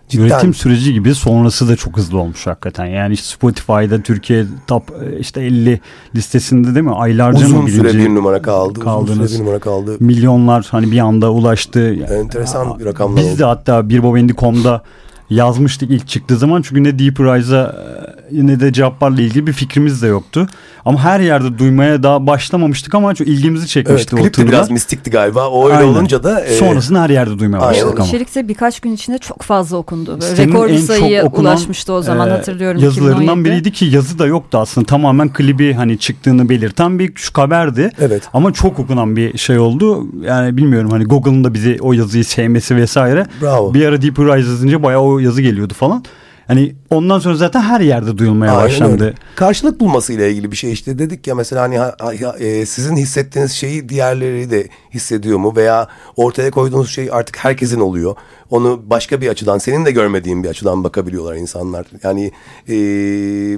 Cidden. Üretim süreci gibi sonrası da çok hızlı olmuş hakikaten. Yani işte Spotify'da Türkiye top e, işte 50 listesinde değil mi? Aylarca
uzun
mı
süre bir numara kaldı. Kaldınız. Uzun süre bir numara kaldı.
Milyonlar hani bir anda ulaştı.
Enteresan bir rakamlar
Biz oldu. de hatta birbobendi.com'da yazmıştık ilk çıktığı zaman. Çünkü ne Deep Rise'a e, ne de Cabbar'la ilgili bir fikrimiz de yoktu. Ama her yerde duymaya daha başlamamıştık ama çok ilgimizi çekmişti
evet, o turda. biraz mistikti galiba. O öyle Aynen. olunca da.
E... Sonrasını her yerde duymaya başladık Aynen. ama.
İçerikse birkaç gün içinde çok fazla okundu. Böyle rekor bir sayıya okunan, ulaşmıştı o zaman e, hatırlıyorum.
Yazılarından 2017. biriydi ki yazı da yoktu aslında. Tamamen klibi hani çıktığını belirten bir küçük haberdi.
Evet.
Ama çok okunan bir şey oldu. Yani bilmiyorum hani Google'ın da bizi o yazıyı sevmesi vesaire.
Bravo.
Bir ara Deep Rise yazınca bayağı o yazı geliyordu falan. Hani ondan sonra zaten her yerde duyulmaya Aynen başlandı. Öyle.
Karşılık bulması ile ilgili bir şey işte dedik ya mesela hani ha, ha, e, sizin hissettiğiniz şeyi diğerleri de hissediyor mu veya ortaya koyduğunuz şey artık herkesin oluyor. Onu başka bir açıdan senin de görmediğin bir açıdan bakabiliyorlar insanlar. Yani e,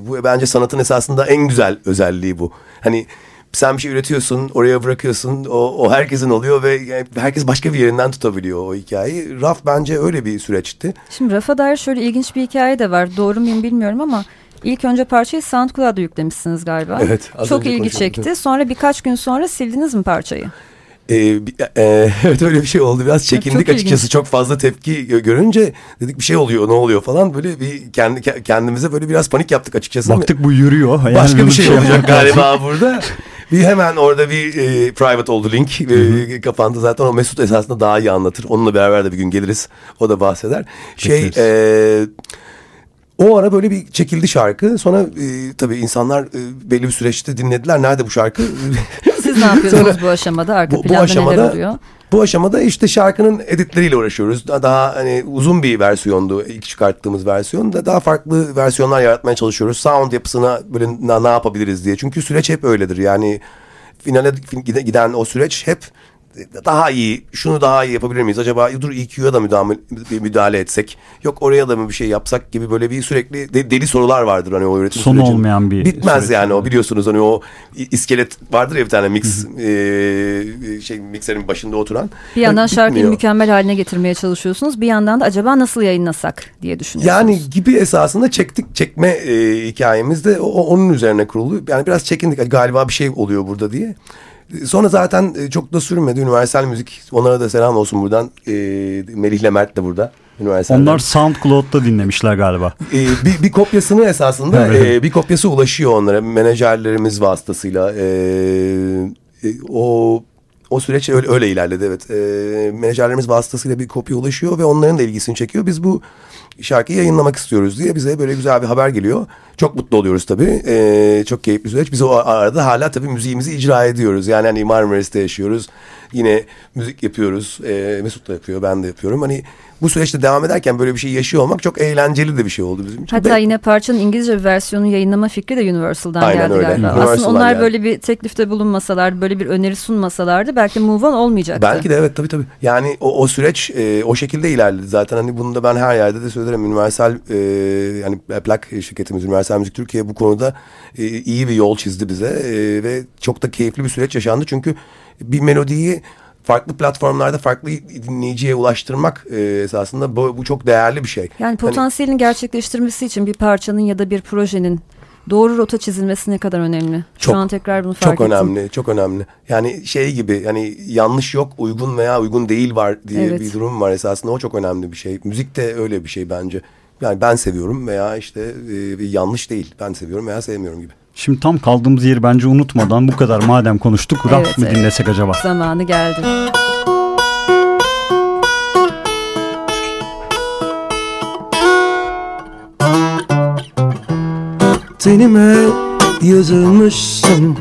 bu bence sanatın esasında en güzel özelliği bu. Hani sen bir şey üretiyorsun, oraya bırakıyorsun. O, o herkesin oluyor ve herkes başka bir yerinden tutabiliyor o hikayeyi. Raf bence öyle bir süreçti.
Şimdi Raf'a dair şöyle ilginç bir hikaye de var. Doğru muyum bilmiyorum ama ilk önce parçayı SoundCloud'a yüklemişsiniz galiba.
Evet.
Çok ilgi çekti. Sonra birkaç gün sonra sildiniz mi parçayı?
Ee, e, evet öyle bir şey oldu. Biraz çekindik çok açıkçası. Ilginç. Çok fazla tepki görünce dedik bir şey oluyor, ne oluyor falan. Böyle bir kendi kendimize böyle biraz panik yaptık açıkçası.
Baktık bu yürüyor.
Yani Başka bir şey, şey olacak galiba burada. Bir hemen orada bir e, private oldu link. E, kapandı zaten. O Mesut esasında daha iyi anlatır. Onunla beraber de bir gün geliriz. O da bahseder. Şey e, o ara böyle bir çekildi şarkı. Sonra e, tabii insanlar e, belli bir süreçte dinlediler. Nerede bu şarkı?
Siz ne yapıyorsunuz Sonra, bu aşamada? Arka bu, planda bu aşamada, neler oluyor?
Bu aşamada işte şarkının editleriyle uğraşıyoruz. Daha, hani uzun bir versiyondu ilk çıkarttığımız versiyon da daha farklı versiyonlar yaratmaya çalışıyoruz. Sound yapısına böyle ne yapabiliriz diye. Çünkü süreç hep öyledir. Yani finale giden o süreç hep daha iyi şunu daha iyi yapabilir miyiz? Acaba dur EQ'ya da müdahale, müdahale etsek yok oraya da mı bir şey yapsak gibi böyle bir sürekli de, deli sorular vardır hani o üretim
Son sürecin. olmayan bir
bitmez yani o biliyorsunuz hani o iskelet vardır ya bir tane mix e, şey mikserin başında oturan.
Bir yandan yani şarkıyı mükemmel haline getirmeye çalışıyorsunuz. Bir yandan da acaba nasıl yayınlasak diye düşünüyorsunuz.
Yani gibi esasında çektik çekme e, hikayemiz de o, onun üzerine kurulu. Yani biraz çekindik galiba bir şey oluyor burada diye Sonra zaten e, çok da sürmedi. Üniversal Müzik. Onlara da selam olsun buradan. E, Melih'le Mert de burada.
Üniversal'den. Onlar SoundCloud'da dinlemişler galiba.
E, bir, bir kopyasını esasında e, bir kopyası ulaşıyor onlara. Menajerlerimiz vasıtasıyla. E, e, o o süreç öyle, öyle ilerledi evet. E, menajerlerimiz vasıtasıyla bir kopya ulaşıyor ve onların da ilgisini çekiyor. Biz bu şarkıyı yayınlamak istiyoruz diye bize böyle güzel bir haber geliyor. Çok mutlu oluyoruz tabii. Ee, çok keyifli süreç. Biz o arada hala tabii müziğimizi icra ediyoruz. Yani hani Marmaris'te yaşıyoruz. Yine müzik yapıyoruz. Ee, Mesut da yapıyor, ben de yapıyorum. Hani bu süreçte devam ederken böyle bir şey yaşıyor olmak çok eğlenceli de bir şey oldu bizim için.
Hatta yine parçanın İngilizce bir versiyonu yayınlama fikri de Universal'dan Aynen geldi öyle. galiba. Universal Aslında onlar yani. böyle bir teklifte bulunmasalardı, böyle bir öneri sunmasalardı belki Move On olmayacaktı.
Belki de evet tabii tabii. Yani o, o süreç e, o şekilde ilerledi. Zaten hani bunu da ben her yerde de söylerim. Universal e, yani plak şirketimiz Universal Müzik Türkiye bu konuda e, iyi bir yol çizdi bize e, ve çok da keyifli bir süreç yaşandı. Çünkü bir melodiyi farklı platformlarda farklı dinleyiciye ulaştırmak e, esasında bu, bu çok değerli bir şey.
Yani hani potansiyelini hani, gerçekleştirmesi için bir parçanın ya da bir projenin doğru rota çizilmesi ne kadar önemli. Çok, Şu an tekrar bunu fark
çok ettim. Çok önemli, çok önemli. Yani şey gibi yani yanlış yok, uygun veya uygun değil var diye evet. bir durum var esasında. O çok önemli bir şey. Müzik de öyle bir şey bence. Yani ben seviyorum veya işte e, yanlış değil. Ben seviyorum veya sevmiyorum gibi.
Şimdi tam kaldığımız yeri bence unutmadan bu kadar madem konuştuk rap evet, mı evet. dinlesek acaba?
Zamanı geldi.
Tenime yazılmışsın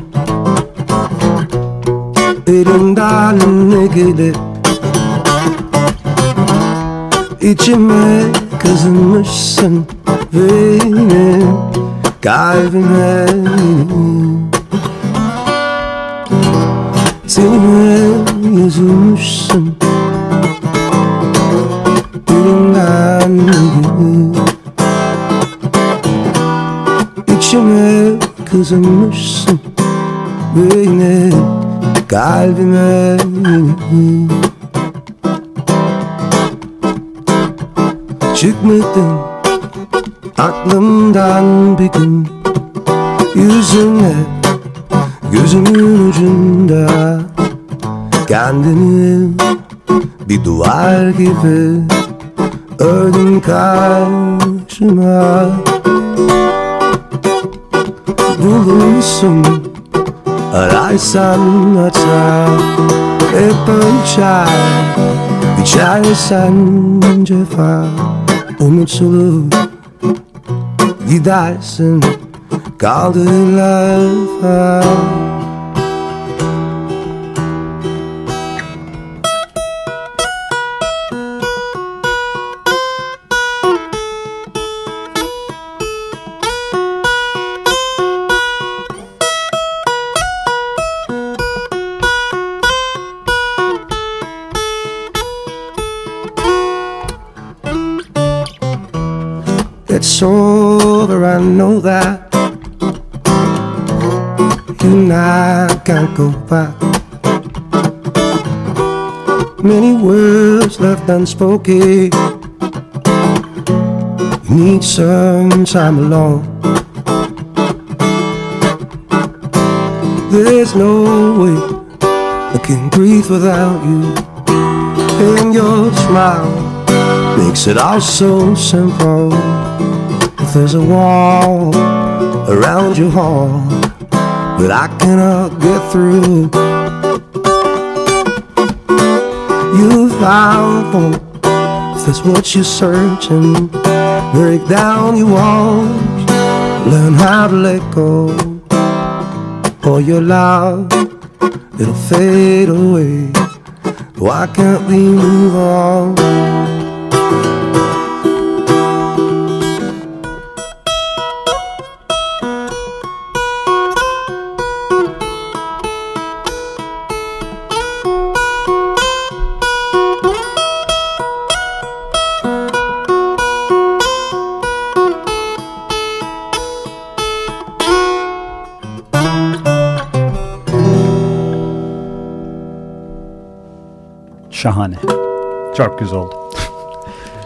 Elimden ne gelir İçime kazınmışsın Benim kalbime. Seninle yazılmışsın gibi. İçime kızınmışsın Benim kalbime. Çıkmadın Aklımdan bir gün Yüzünle Gözümün ucunda Kendini Bir duvar gibi Ördün karşıma. Bulursun Ararsan hata Hep ölçer Biçersen cefa Unutulur gidersin Kaldı laf go back. Many words left unspoken. You need some time alone. There's no way I can breathe without you. And your smile makes it all so simple If there's a wall around your heart that I cannot get through. You found hope, if that's what you're searching. Break down your walls, learn how to let go. For your love, it'll fade away. Why can't we move on?
Şahane. Çok güzel oldu.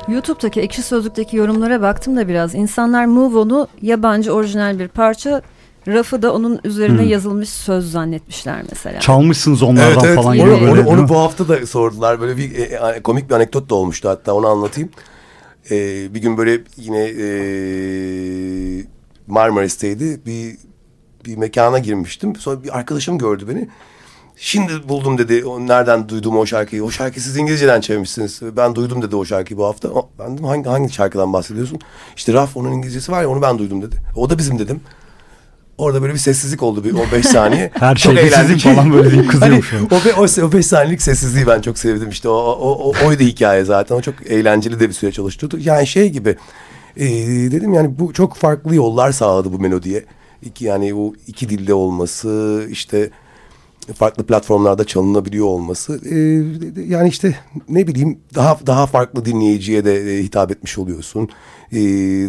YouTube'daki ekşi sözlükteki yorumlara baktım da biraz. İnsanlar Move On'u yabancı orijinal bir parça rafı da onun üzerine hmm. yazılmış söz zannetmişler mesela.
Çalmışsınız onlardan evet, evet. falan
gibi onu, böyle. Onu, onu bu hafta da sordular. Böyle bir e, komik bir anekdot da olmuştu hatta onu anlatayım. E, bir gün böyle yine e, Marmaris'teydi. Bir bir mekana girmiştim. Sonra bir arkadaşım gördü beni. Şimdi buldum dedi. O, nereden duydum o şarkıyı? O şarkıyı siz İngilizceden çevirmişsiniz. Ben duydum dedi o şarkıyı bu hafta. Ben dedim hangi, hangi şarkıdan bahsediyorsun? İşte Raf onun İngilizcesi var ya onu ben duydum dedi. O da bizim dedim. Orada böyle bir sessizlik oldu bir 15 saniye.
Her şey eğlendik falan böyle deyip kızıyormuş.
hani, o, o, o 5 saniyelik sessizliği ben çok sevdim işte. O, o, o, oydu hikaye zaten. O çok eğlenceli de bir süre çalıştırdı. Yani şey gibi e, dedim yani bu çok farklı yollar sağladı bu melodiye. İki, yani bu iki dilde olması işte farklı platformlarda çalınabiliyor olması e, yani işte ne bileyim daha daha farklı dinleyiciye de e, hitap etmiş oluyorsun. E,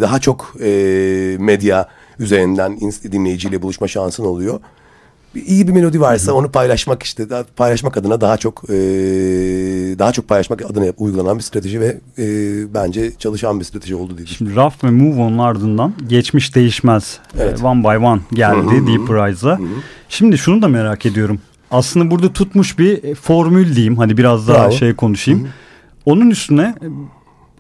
daha çok e, medya üzerinden dinleyiciyle buluşma şansın oluyor. İyi bir melodi varsa onu paylaşmak işte daha, paylaşmak adına daha çok e, daha çok paylaşmak adına uygulanan bir strateji ve e, bence çalışan bir strateji oldu diye
Şimdi Rough ve Move On'un ardından geçmiş değişmez. Evet. One by One geldi Deep Rise'la. Şimdi şunu da merak ediyorum. Aslında burada tutmuş bir formül diyeyim. Hadi biraz daha Bravo. şey konuşayım. Hı-hı. Onun üstüne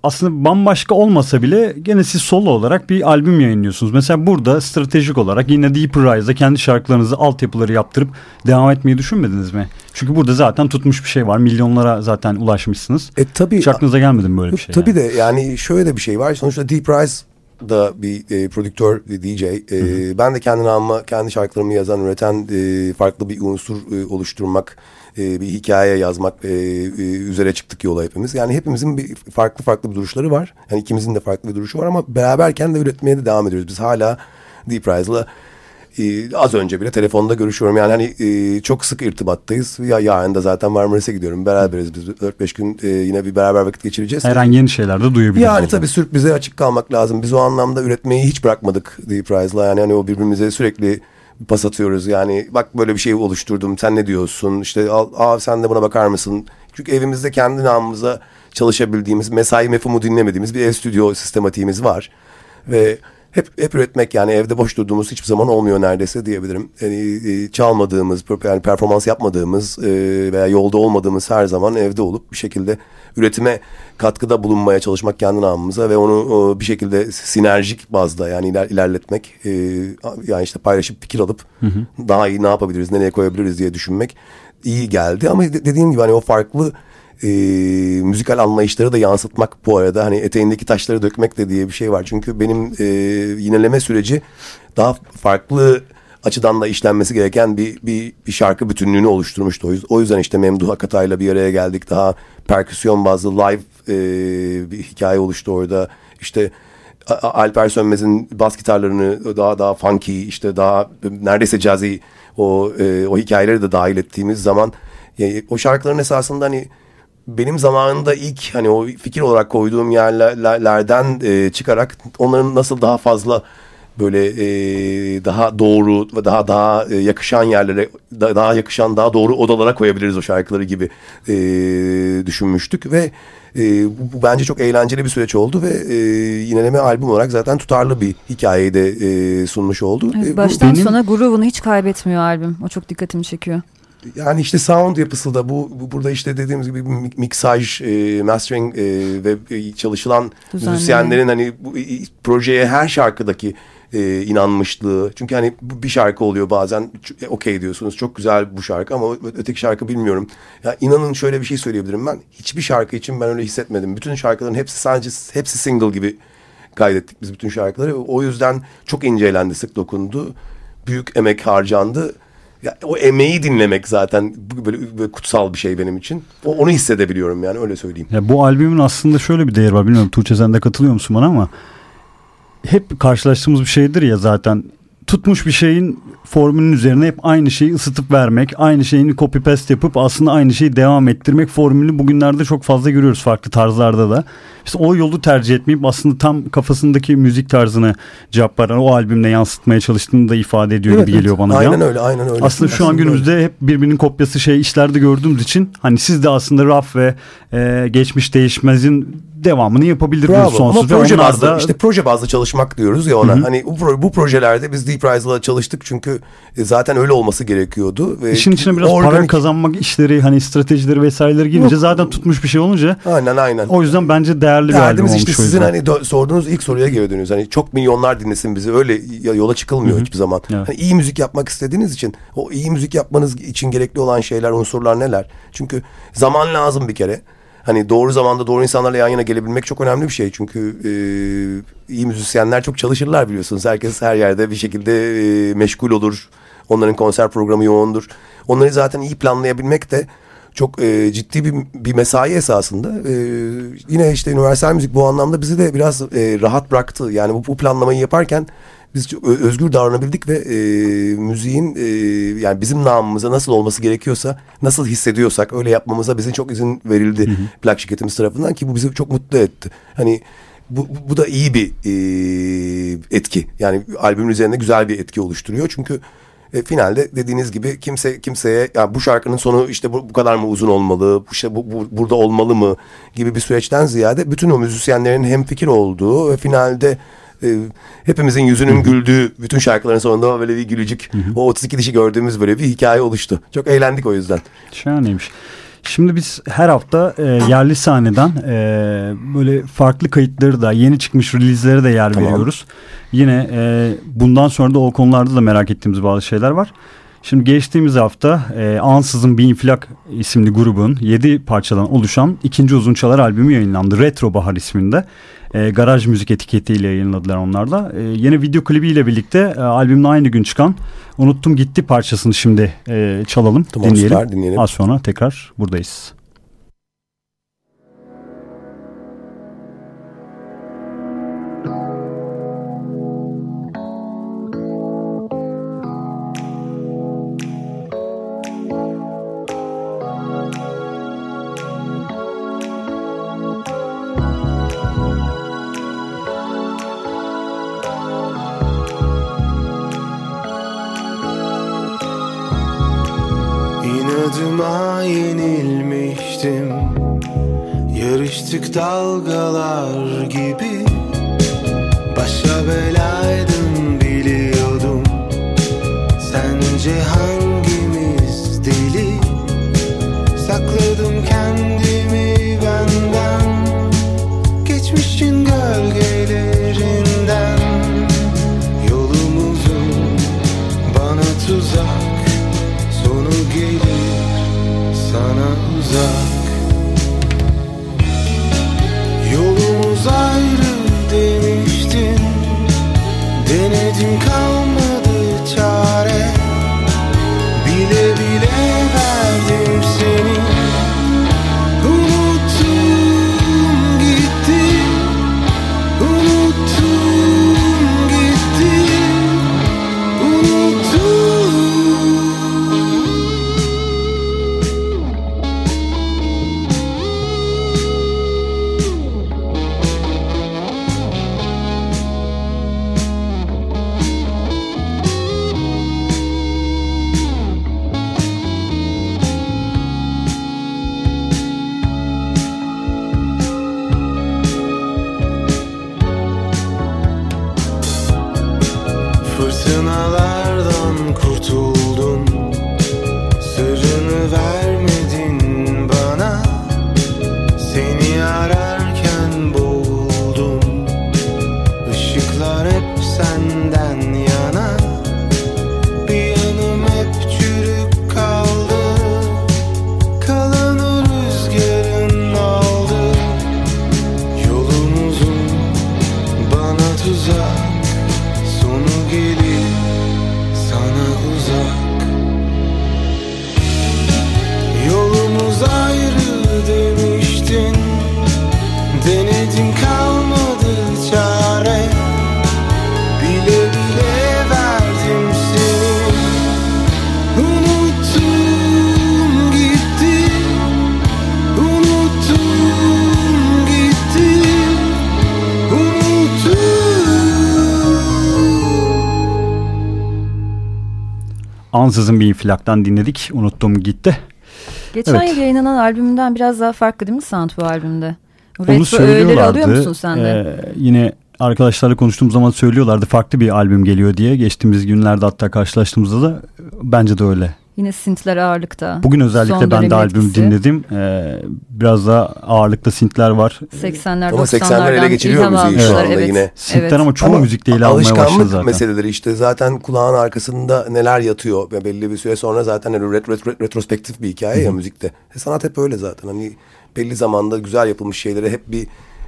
aslında bambaşka olmasa bile gene siz solo olarak bir albüm yayınlıyorsunuz. Mesela burada stratejik olarak yine Deep Rise'da kendi şarkılarınızı altyapıları yaptırıp devam etmeyi düşünmediniz mi? Çünkü burada zaten tutmuş bir şey var. Milyonlara zaten ulaşmışsınız. E tabii. Hiç aklınıza gelmedi mi böyle bir şey?
Tabii yani? de yani şöyle de bir şey var. Sonuçta Deep Rise da bir e, prodüktör, bir DJ. E, ben de kendi namıma, kendi şarkılarımı yazan, üreten e, farklı bir unsur e, oluşturmak e, bir hikaye yazmak e, e, üzere çıktık yola hepimiz. Yani hepimizin bir farklı farklı bir duruşları var. Yani ikimizin de farklı bir duruşu var ama beraberken de üretmeye de devam ediyoruz. Biz hala Deep Rise'la ee, az önce bile telefonda görüşüyorum. Yani hani e, çok sık irtibattayız. Ya yarın da zaten Marmaris'e gidiyorum. Beraberiz biz. 4-5 gün e, yine bir beraber vakit geçireceğiz.
Her an yeni şeyler de duyabiliriz.
Yani tabii sürprize açık kalmak lazım. Biz o anlamda üretmeyi hiç bırakmadık Deep Rise'la. Yani hani o birbirimize sürekli pas atıyoruz. Yani bak böyle bir şey oluşturdum sen ne diyorsun işte al, al sen de buna bakar mısın? Çünkü evimizde kendi namımıza çalışabildiğimiz mesai mefhumu dinlemediğimiz bir ev stüdyo sistematiğimiz var. Ve hep hep üretmek yani evde boş durduğumuz hiçbir zaman olmuyor neredeyse diyebilirim. Yani e, çalmadığımız, yani performans yapmadığımız e, veya yolda olmadığımız her zaman evde olup bir şekilde üretime katkıda bulunmaya çalışmak kendi namımıza ve onu bir şekilde sinerjik bazda yani iler, ilerletmek e, yani işte paylaşıp fikir alıp hı hı. daha iyi ne yapabiliriz, nereye koyabiliriz diye düşünmek iyi geldi ama dediğim gibi hani o farklı e, müzikal anlayışları da yansıtmak bu arada hani eteğindeki taşları dökmek de diye bir şey var. Çünkü benim e, yineleme süreci daha farklı açıdan da işlenmesi gereken bir, bir, bir şarkı bütünlüğünü oluşturmuştu. O yüzden işte Memduh Akatay'la bir araya geldik. Daha perküsyon bazlı live e, bir hikaye oluştu orada. İşte Alper Sönmez'in bas gitarlarını daha daha funky işte daha neredeyse jazzy o e, o hikayeleri de dahil ettiğimiz zaman yani o şarkıların esasında hani benim zamanında ilk hani o fikir olarak koyduğum yerlerden e, çıkarak onların nasıl daha fazla böyle e, daha doğru ve daha daha e, yakışan yerlere da, daha yakışan daha doğru odalara koyabiliriz o şarkıları gibi e, düşünmüştük ve e, bu, bu bence çok eğlenceli bir süreç oldu ve e, yineleme albüm olarak zaten tutarlı bir hikayeyi de e, sunmuş oldu.
Evet, e, baştan benim... sona groove'unu hiç kaybetmiyor albüm. O çok dikkatimi çekiyor
yani işte sound yapısı da bu, bu burada işte dediğimiz gibi miksaj, e, mastering e, ve e, çalışılan Düzenli. müzisyenlerin hani bu projeye her şarkıdaki e, inanmışlığı. Çünkü hani bir şarkı oluyor bazen e, okey diyorsunuz çok güzel bu şarkı ama öteki şarkı bilmiyorum. Ya inanın şöyle bir şey söyleyebilirim ben. Hiçbir şarkı için ben öyle hissetmedim. Bütün şarkıların hepsi sadece hepsi single gibi kaydettik biz bütün şarkıları. O yüzden çok incelendi, sık dokundu. Büyük emek harcandı ya, o emeği dinlemek zaten böyle, böyle kutsal bir şey benim için. O, onu hissedebiliyorum yani öyle söyleyeyim.
Ya bu albümün aslında şöyle bir değeri var. Bilmiyorum Tuğçe sen de katılıyor musun bana ama hep karşılaştığımız bir şeydir ya zaten tutmuş bir şeyin formülün üzerine hep aynı şeyi ısıtıp vermek, aynı şeyini copy paste yapıp aslında aynı şeyi devam ettirmek formülü bugünlerde çok fazla görüyoruz farklı tarzlarda da. İşte o yolu tercih etmeyip aslında tam kafasındaki müzik tarzını veren o albümle yansıtmaya çalıştığını da ifade ediyor evet, gibi geliyor bana.
Aynen öyle, aynen öyle.
Aslında şu an günümüzde öyle. hep birbirinin kopyası şey işlerde gördüğümüz için hani siz de aslında raf ve e, geçmiş değişmezin devamını yapabilir Bravo. sonsuz.
Ama proje bazlı, da... işte proje bazlı çalışmak diyoruz ya ona. Hı-hı. Hani bu, bu projelerde biz Deep Rise'la çalıştık çünkü e, zaten öyle olması gerekiyordu.
Ve İşin içine biraz organik... para kazanmak işleri hani stratejileri vesaireleri girince zaten tutmuş bir şey olunca.
Aynen aynen.
O yüzden bence değerli bir albüm olmuş. işte
sizin hani sorduğunuz ilk soruya geri dönüyoruz. Hani çok milyonlar dinlesin bizi öyle yola çıkılmıyor Hı-hı. hiçbir zaman. Evet. Hani iyi müzik yapmak istediğiniz için o iyi müzik yapmanız için gerekli olan şeyler unsurlar neler? Çünkü zaman lazım bir kere hani doğru zamanda doğru insanlarla yan yana gelebilmek çok önemli bir şey. Çünkü e, iyi müzisyenler çok çalışırlar biliyorsunuz. Herkes her yerde bir şekilde e, meşgul olur. Onların konser programı yoğundur. Onları zaten iyi planlayabilmek de çok e, ciddi bir, bir mesai esasında. E, yine işte üniversal müzik bu anlamda bizi de biraz e, rahat bıraktı. Yani bu, bu planlamayı yaparken biz çok özgür davranabildik ve e, müziğin e, yani bizim namımıza nasıl olması gerekiyorsa nasıl hissediyorsak öyle yapmamıza bizim çok izin verildi hı hı. plak şirketimiz tarafından ki bu bizi çok mutlu etti. Hani bu, bu da iyi bir e, etki. Yani albümün üzerinde güzel bir etki oluşturuyor. Çünkü e, finalde dediğiniz gibi kimse kimseye ya bu şarkının sonu işte bu, bu kadar mı uzun olmalı, şey, bu, bu burada olmalı mı gibi bir süreçten ziyade bütün o müzisyenlerin hem fikir olduğu ve finalde e, hepimizin yüzünün güldüğü bütün şarkıların sonunda böyle bir gülücük o 32 dişi gördüğümüz böyle bir hikaye oluştu. Çok eğlendik o yüzden.
Şahaneymiş. Şimdi biz her hafta e, yerli sahneden e, böyle farklı kayıtları da yeni çıkmış release'lere de yer tamam. veriyoruz. Yine e, bundan sonra da o konularda da merak ettiğimiz bazı şeyler var. Şimdi geçtiğimiz hafta e, Ansız'ın Bin Flak isimli grubun 7 parçadan oluşan ikinci uzun çalar albümü yayınlandı. Retro Bahar isminde. E, garaj müzik etiketiyle yayınladılar onlar da. E, yeni video klibiyle birlikte e, albümle aynı gün çıkan Unuttum Gitti parçasını şimdi e, çalalım, tamam, dinleyelim. Süper, dinleyelim. Az sonra tekrar buradayız.
找个
Ansızın bir infilaktan dinledik. Unuttum gitti.
Geçen evet. yıl yayınlanan albümünden biraz daha farklı değil mi bu albümde? Retro Onu söylüyorlardı. alıyor musun sen de?
Ee, yine arkadaşlarla konuştuğum zaman söylüyorlardı farklı bir albüm geliyor diye. Geçtiğimiz günlerde hatta karşılaştığımızda da bence de öyle.
Yine sintler ağırlıkta.
Bugün özellikle ben de albüm dinledim. Ee, biraz da ağırlıkta sintler var.
80'ler 90'lar ele geçiriyor müziği
şu anda evet. yine.
Sintler evet. ama çoğu ama müzikte ele almaya başladı zaten. Alışkanlık
meseleleri işte zaten kulağın arkasında neler yatıyor. Belli bir süre sonra zaten hani ret, ret, ret, retrospektif bir hikaye ya müzikte. E sanat hep öyle zaten. Hani belli zamanda güzel yapılmış şeylere hep bir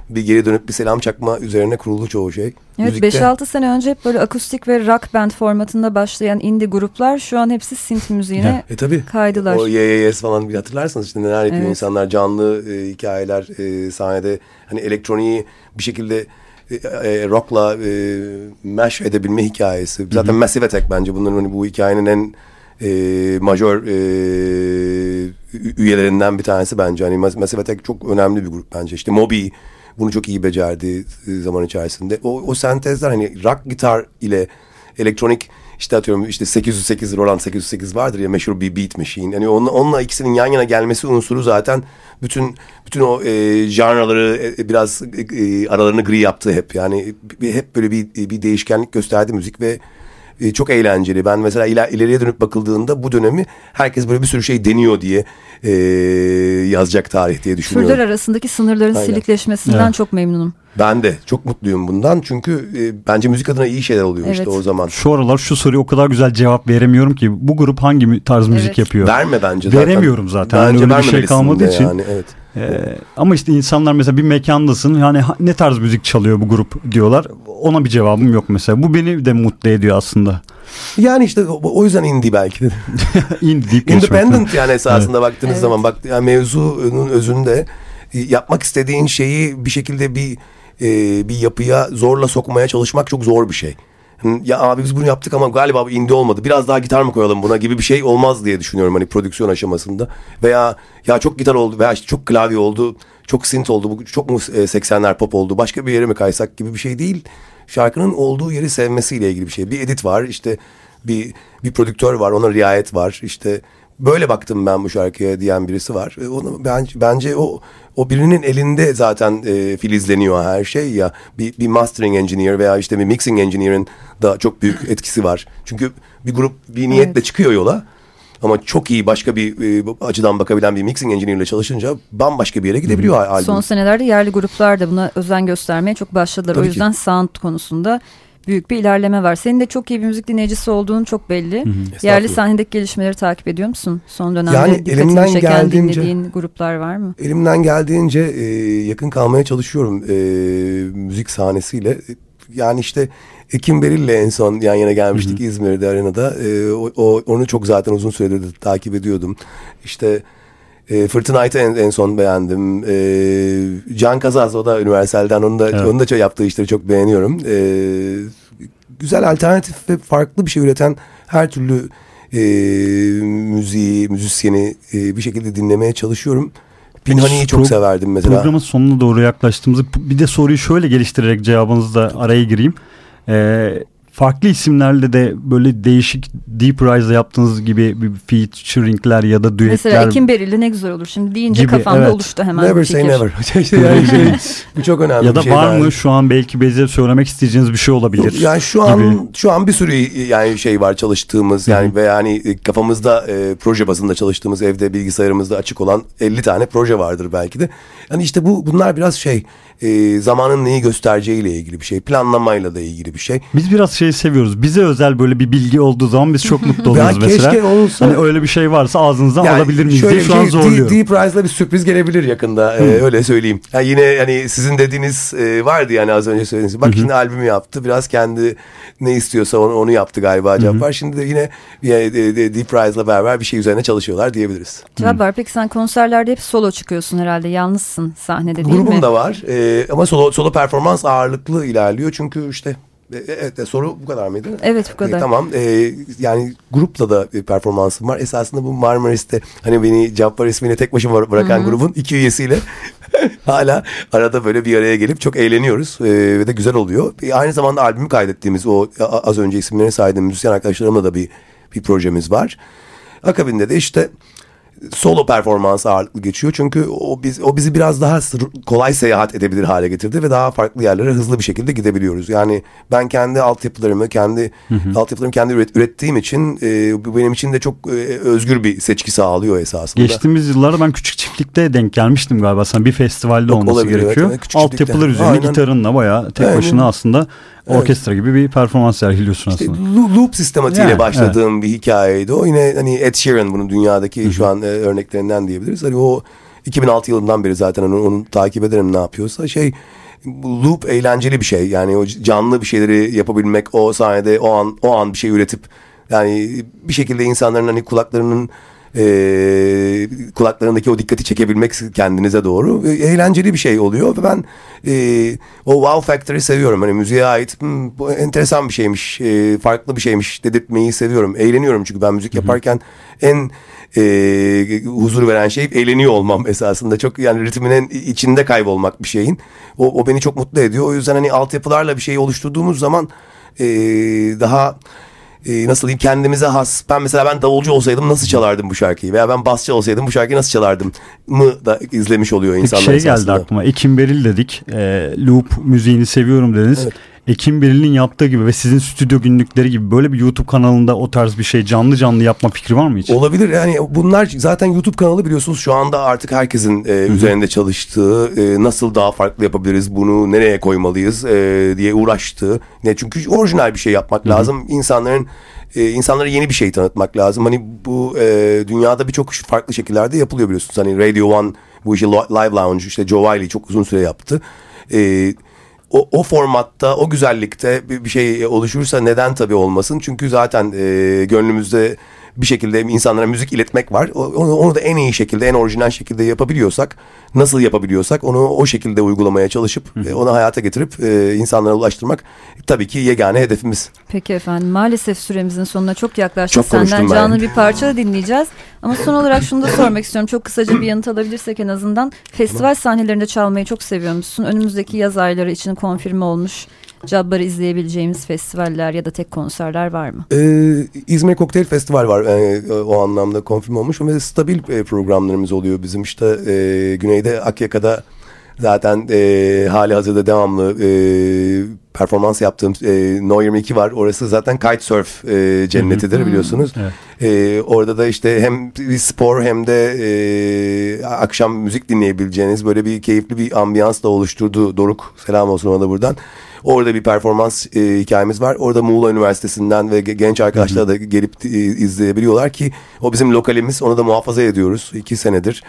bir geri dönüp bir selam çakma üzerine kurulu çoğu şey.
Evet 5-6 sene önce hep böyle akustik ve rock band formatında başlayan indie gruplar şu an hepsi synth müziğine e, tabii. kaydılar.
O YYS falan bir hatırlarsanız işte neler yapıyor evet. insanlar canlı e, hikayeler e, sahnede hani elektroniği bir şekilde e, e, rock'la e, mesh edebilme hikayesi. Zaten Hı -hı. Massive Attack bence bunların hani bu hikayenin en e, majör e, üyelerinden bir tanesi bence. Hani Massive Attack çok önemli bir grup bence. İşte Moby bunu çok iyi becerdi e, zaman içerisinde. O, o sentezler hani rock gitar ile elektronik işte atıyorum işte 808 Roland 808 vardır ya meşhur bir beat machine. Yani onunla, onunla ikisinin yan yana gelmesi unsuru zaten bütün bütün o e, janraları e, biraz e, aralarını gri yaptı hep. Yani hep böyle bir bir değişkenlik gösterdi müzik ve e, çok eğlenceli. Ben mesela iler, ileriye dönüp bakıldığında bu dönemi herkes böyle bir sürü şey deniyor diye e, yazacak tarih diye düşünüyorum.
Türler arasındaki sınırların Aynen. silikleşmesinden evet. çok memnunum.
Ben de çok mutluyum bundan çünkü e, bence müzik adına iyi şeyler oluyor evet. işte o zaman.
Şu aralar şu soruyu o kadar güzel cevap veremiyorum ki bu grup hangi tarz müzik evet. yapıyor?
Verme bence zaten.
Veremiyorum zaten. Bence yani öyle bir şey kalmadığı için. Yani, evet. Ee, ama işte insanlar mesela bir mekandasın yani ne tarz müzik çalıyor bu grup diyorlar. Ona bir cevabım yok mesela. Bu beni de mutlu ediyor aslında.
Yani işte o, yüzden indie belki de.
indie deyip
Independent yani esasında evet. baktığınız evet. zaman bak yani mevzunun özünde e, yapmak istediğin şeyi bir şekilde bir e, bir yapıya zorla sokmaya çalışmak çok zor bir şey. Ya abi biz bunu yaptık ama galiba bu indie olmadı. Biraz daha gitar mı koyalım buna gibi bir şey olmaz diye düşünüyorum hani prodüksiyon aşamasında. Veya ya çok gitar oldu veya işte çok klavye oldu, çok synth oldu, bu çok mu 80'ler pop oldu, başka bir yere mi kaysak gibi bir şey değil. Şarkının olduğu yeri sevmesiyle ilgili bir şey. Bir edit var işte bir bir prodüktör var ona riayet var işte böyle baktım ben bu şarkıya diyen birisi var. E, onu bence, bence o o birinin elinde zaten e, filizleniyor her şey ya. Bir, bir mastering engineer veya işte bir mixing engineer'in da çok büyük etkisi var. Çünkü bir grup bir niyetle evet. çıkıyor yola. Ama çok iyi başka bir e, açıdan bakabilen bir mixing engineer ile çalışınca bambaşka bir yere gidebiliyor albüm.
Son senelerde yerli gruplar da buna özen göstermeye çok başladılar. Tabii o yüzden ki. sound konusunda büyük bir ilerleme var. Senin de çok iyi bir müzik dinleyicisi olduğun çok belli. Hı hı. Yerli sahnedeki gelişmeleri takip ediyor musun? Son dönemde yani dikkatini çeken geldiğince, dinlediğin gruplar var mı?
Elimden geldiğince e, yakın kalmaya çalışıyorum e, müzik sahnesiyle. Yani işte Ekim Beril'le en son yan yana gelmiştik hı hı. İzmir'de arenada. E, o, o, onu çok zaten uzun süredir takip ediyordum. İşte e, Fırtınayt'ı en, en son beğendim. E, Can Kazaz o da Universal'den onu da evet. onu da yaptığı işleri çok beğeniyorum. E, güzel alternatif ve farklı bir şey üreten her türlü e, müziği, müzisyeni e, bir şekilde dinlemeye çalışıyorum. Pinhani'yi çok severdim mesela.
Programın sonuna doğru yaklaştığımızda bir de soruyu şöyle geliştirerek cevabınızda araya gireyim. Ee, farklı isimlerle de böyle değişik Deep Rise'da yaptığınız gibi bir featuringler ya da düetler.
Mesela Ekim Berili ne güzel olur. Şimdi deyince gibi, kafamda evet. oluştu hemen.
Never say never. yani şey, bu çok önemli
Ya da
şey
var mı şu an belki bize söylemek isteyeceğiniz bir şey olabilir.
Yani şu an gibi. şu an bir sürü yani şey var çalıştığımız yani ve yani kafamızda e, proje bazında çalıştığımız evde bilgisayarımızda açık olan 50 tane proje vardır belki de. Yani işte bu bunlar biraz şey e, zamanın neyi göstereceğiyle ilgili bir şey. Planlamayla da ilgili bir şey.
Biz biraz şey şeyi seviyoruz. Bize özel böyle bir bilgi olduğu zaman biz çok mutlu oluyoruz mesela. Keşke olsa. Hani öyle bir şey varsa ağzınızdan yani alabilir miyiz diye şu an zorluyorum.
Deep Rise'la bir sürpriz gelebilir yakında. Ee, öyle söyleyeyim. Yani yine hani sizin dediğiniz e, vardı yani az önce söylediğiniz. Bak Hı-hı. şimdi albümü yaptı. Biraz kendi ne istiyorsa onu, onu yaptı galiba Cabbar. Şimdi de yine yani, Deep Rise'la beraber bir şey üzerine çalışıyorlar diyebiliriz.
Cabbar peki sen konserlerde hep solo çıkıyorsun herhalde. Yalnızsın sahnede değil
Grubum
mi?
Grubum da var. Ee, ama solo, solo performans ağırlıklı ilerliyor. Çünkü işte e, e, evet soru bu kadar mıydı?
Evet bu kadar.
E, tamam e, yani grupla da bir performansım var. Esasında bu Marmaris'te hani beni Cabbar ismini tek başıma bırakan Hı-hı. grubun iki üyesiyle hala arada böyle bir araya gelip çok eğleniyoruz e, ve de güzel oluyor. E, aynı zamanda albümü kaydettiğimiz o az önce isimlerini saydığım müzisyen arkadaşlarımla da bir bir projemiz var. Akabinde de işte solo performans ağırlıklı geçiyor. Çünkü o biz o bizi biraz daha kolay seyahat edebilir hale getirdi ve daha farklı yerlere hızlı bir şekilde gidebiliyoruz. Yani ben kendi altyapılarımı kendi hı hı. altyapılarımı kendi üret, ürettiğim için e, bu benim için de çok e, özgür bir seçki sağlıyor esasında.
Geçtiğimiz yıllarda ben küçük çiftlikte denk gelmiştim galiba. Sana bir festivalde olması olabilir, gerekiyor. Evet, Altyapılar üzerine Aynen. gitarınla bayağı tek Aynen. başına aslında orkestra gibi bir performans sergiliyorsun
işte aslında. Loop sistematiğiyle yani, başladığım evet. bir hikayeydi o. Yine hani Ed Sheeran bunun dünyadaki Hı-hı. şu an e, örneklerinden diyebiliriz. Hani o 2006 yılından beri zaten onu, onu takip ederim ne yapıyorsa şey loop eğlenceli bir şey. Yani o canlı bir şeyleri yapabilmek o sahnede o an o an bir şey üretip yani bir şekilde insanların hani kulaklarının e, kulaklarındaki o dikkati çekebilmek kendinize doğru e, eğlenceli bir şey oluyor ve ben e, o wow factor'ı seviyorum. Hani müziğe ait hmm, bu enteresan bir şeymiş, e, farklı bir şeymiş dedirtmeyi seviyorum. Eğleniyorum çünkü ben müzik yaparken en e, huzur veren şey eğleniyor olmam esasında. Çok yani ritminin içinde kaybolmak bir şeyin. O, o beni çok mutlu ediyor. O yüzden hani altyapılarla bir şey oluşturduğumuz zaman e, daha e, nasıl diyeyim kendimize has. Ben mesela ben davulcu olsaydım nasıl çalardım bu şarkıyı veya ben basçı olsaydım bu şarkıyı nasıl çalardım mı da izlemiş oluyor insanlar.
Peki şey geldi aklıma Ekim Beril dedik e, loop müziğini seviyorum dediniz. Evet. Ekim Beril'in yaptığı gibi ve sizin stüdyo günlükleri gibi böyle bir YouTube kanalında o tarz bir şey canlı canlı yapma fikri var mı hiç?
Olabilir yani bunlar zaten YouTube kanalı biliyorsunuz şu anda artık herkesin e, üzerinde çalıştığı e, nasıl daha farklı yapabiliriz bunu nereye koymalıyız e, diye uğraştığı. Ne çünkü orijinal bir şey yapmak Hı-hı. lazım insanların e, insanlara yeni bir şey tanıtmak lazım. Hani bu e, dünyada birçok farklı şekillerde yapılıyor biliyorsunuz. Hani Radio One bu işi Live Lounge işte Joe Wiley çok uzun süre yaptı. E, o, o formatta, o güzellikte bir, bir şey oluşursa neden tabii olmasın? Çünkü zaten e, gönlümüzde bir şekilde insanlara müzik iletmek var. Onu, onu da en iyi şekilde, en orijinal şekilde yapabiliyorsak, nasıl yapabiliyorsak onu o şekilde uygulamaya çalışıp Hı. onu hayata getirip e, insanlara ulaştırmak tabii ki yegane hedefimiz.
Peki efendim maalesef süremizin sonuna çok yaklaştık. Çok Senden canlı ben. bir parça da dinleyeceğiz. Ama son olarak şunu da sormak istiyorum. Çok kısaca bir yanıt alabilirsek en azından. Festival sahnelerinde çalmayı çok seviyormuşsun. Önümüzdeki yaz ayları için konfirme olmuş Cabbar'ı izleyebileceğimiz festivaller ya da tek konserler var mı?
Ee, İzmir Kokteyl Festival var ee, o anlamda konfirm olmuş. Ve stabil e, programlarımız oluyor bizim işte e, güneyde Akyaka'da zaten e, hali hazırda devamlı e, performans yaptığım e, No 22 var. Orası zaten kitesurf e, cennetidir biliyorsunuz. Evet. E, orada da işte hem bir spor hem de e, akşam müzik dinleyebileceğiniz böyle bir keyifli bir ambiyans da oluşturdu Doruk. Selam olsun ona da buradan. Orada bir performans e, hikayemiz var. Orada Muğla Üniversitesi'nden ve genç arkadaşlar da gelip e, izleyebiliyorlar ki o bizim lokalimiz. Onu da muhafaza ediyoruz iki senedir.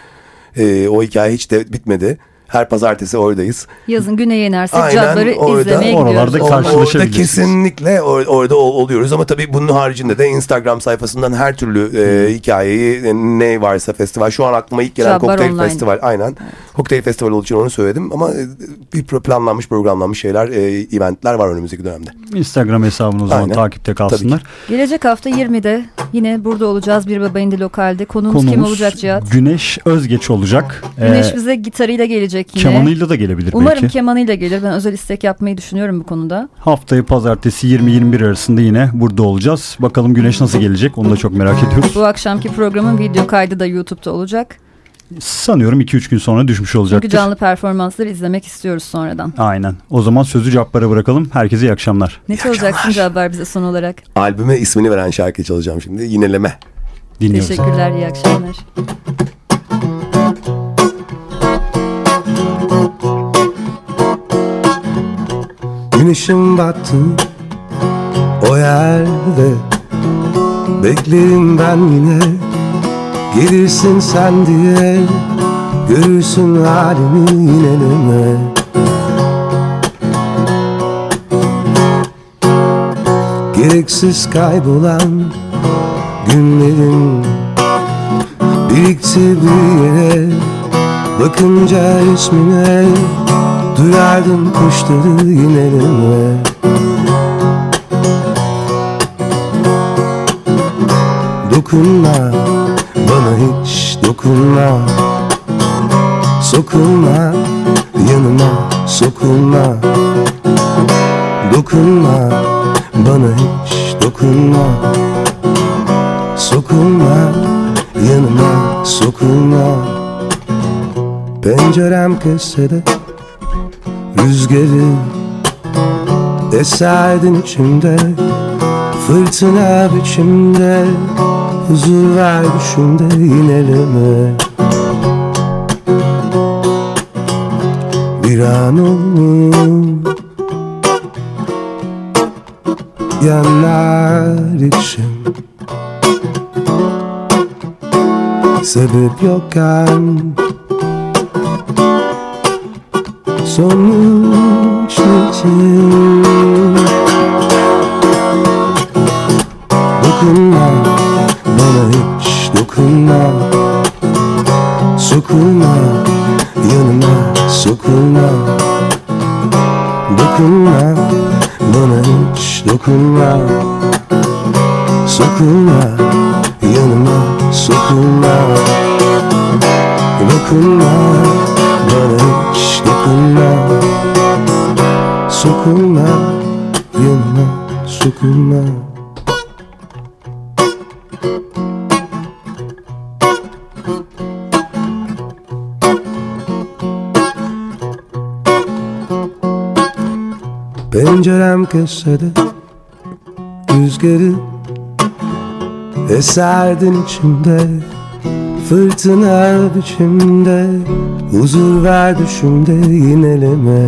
E, o hikaye hiç de bitmedi. Her pazartesi oradayız.
Yazın güneye inersek cadları orada, izlemeye
oralarda gidiyoruz.
Orada kesinlikle or, orada ol, oluyoruz ama tabii bunun haricinde de Instagram sayfasından her türlü e, hikayeyi e, ne varsa festival. Şu an aklıma ilk gelen Cadbar Kokteyl Festival. Aynen. Evet. Kokteyl Festival olduğu için onu söyledim ama e, bir planlanmış programlanmış şeyler, e, eventler var önümüzdeki dönemde.
Instagram hesabını o zaman Aynen. takipte kalsınlar.
Gelecek hafta 20'de yine burada olacağız Bir Baba İndi Lokal'de. Konuğumuz, Konuğumuz kim olacak Cihat?
Güneş Özgeç olacak.
Güneş ee, bize gitarıyla gelecek gelecek
yine. Kemanıyla da gelebilir
Umarım
belki.
kemanıyla gelir. Ben özel istek yapmayı düşünüyorum bu konuda.
Haftayı pazartesi 20-21 arasında yine burada olacağız. Bakalım Güneş nasıl gelecek onu da çok merak ediyoruz.
Bu akşamki programın video kaydı da YouTube'da olacak.
Sanıyorum 2-3 gün sonra düşmüş olacaktır.
Çünkü canlı performansları izlemek istiyoruz sonradan.
Aynen. O zaman sözü Cabbar'a bırakalım. Herkese iyi akşamlar.
Ne çalacaksın Cabbar bize son olarak?
Albüme ismini veren şarkı çalacağım şimdi. Yineleme.
Dinliyoruz. Teşekkürler. iyi akşamlar.
Güneşim battı o yerde. Beklerim ben yine. Gelirsin sen diye. Görürsün halimi yineleme Gereksiz kaybolan günlerim Birikti bir yere Bakınca ismine Duyardım kuşları yineleme Dokunma bana hiç dokunma. Sokulma yanıma sokulma. Dokunma bana hiç dokunma. Sokulma
yanıma sokulma. Pencerem kösede rüzgarı Eserdin içimde fırtına biçimde Huzur ver düşümde ineleme Bir an olur yanar içim. Sebep yokken Sonuç için Dokunma bana hiç dokunma. Sokulma yanıma sokulma. Dokunma bana hiç dokunma. Sokulma yanıma sokulma. Dokunma Pencerem köşede Rüzgarı Eserdin içimde. Fırtına biçimde. Huzur ver düşümde yineleme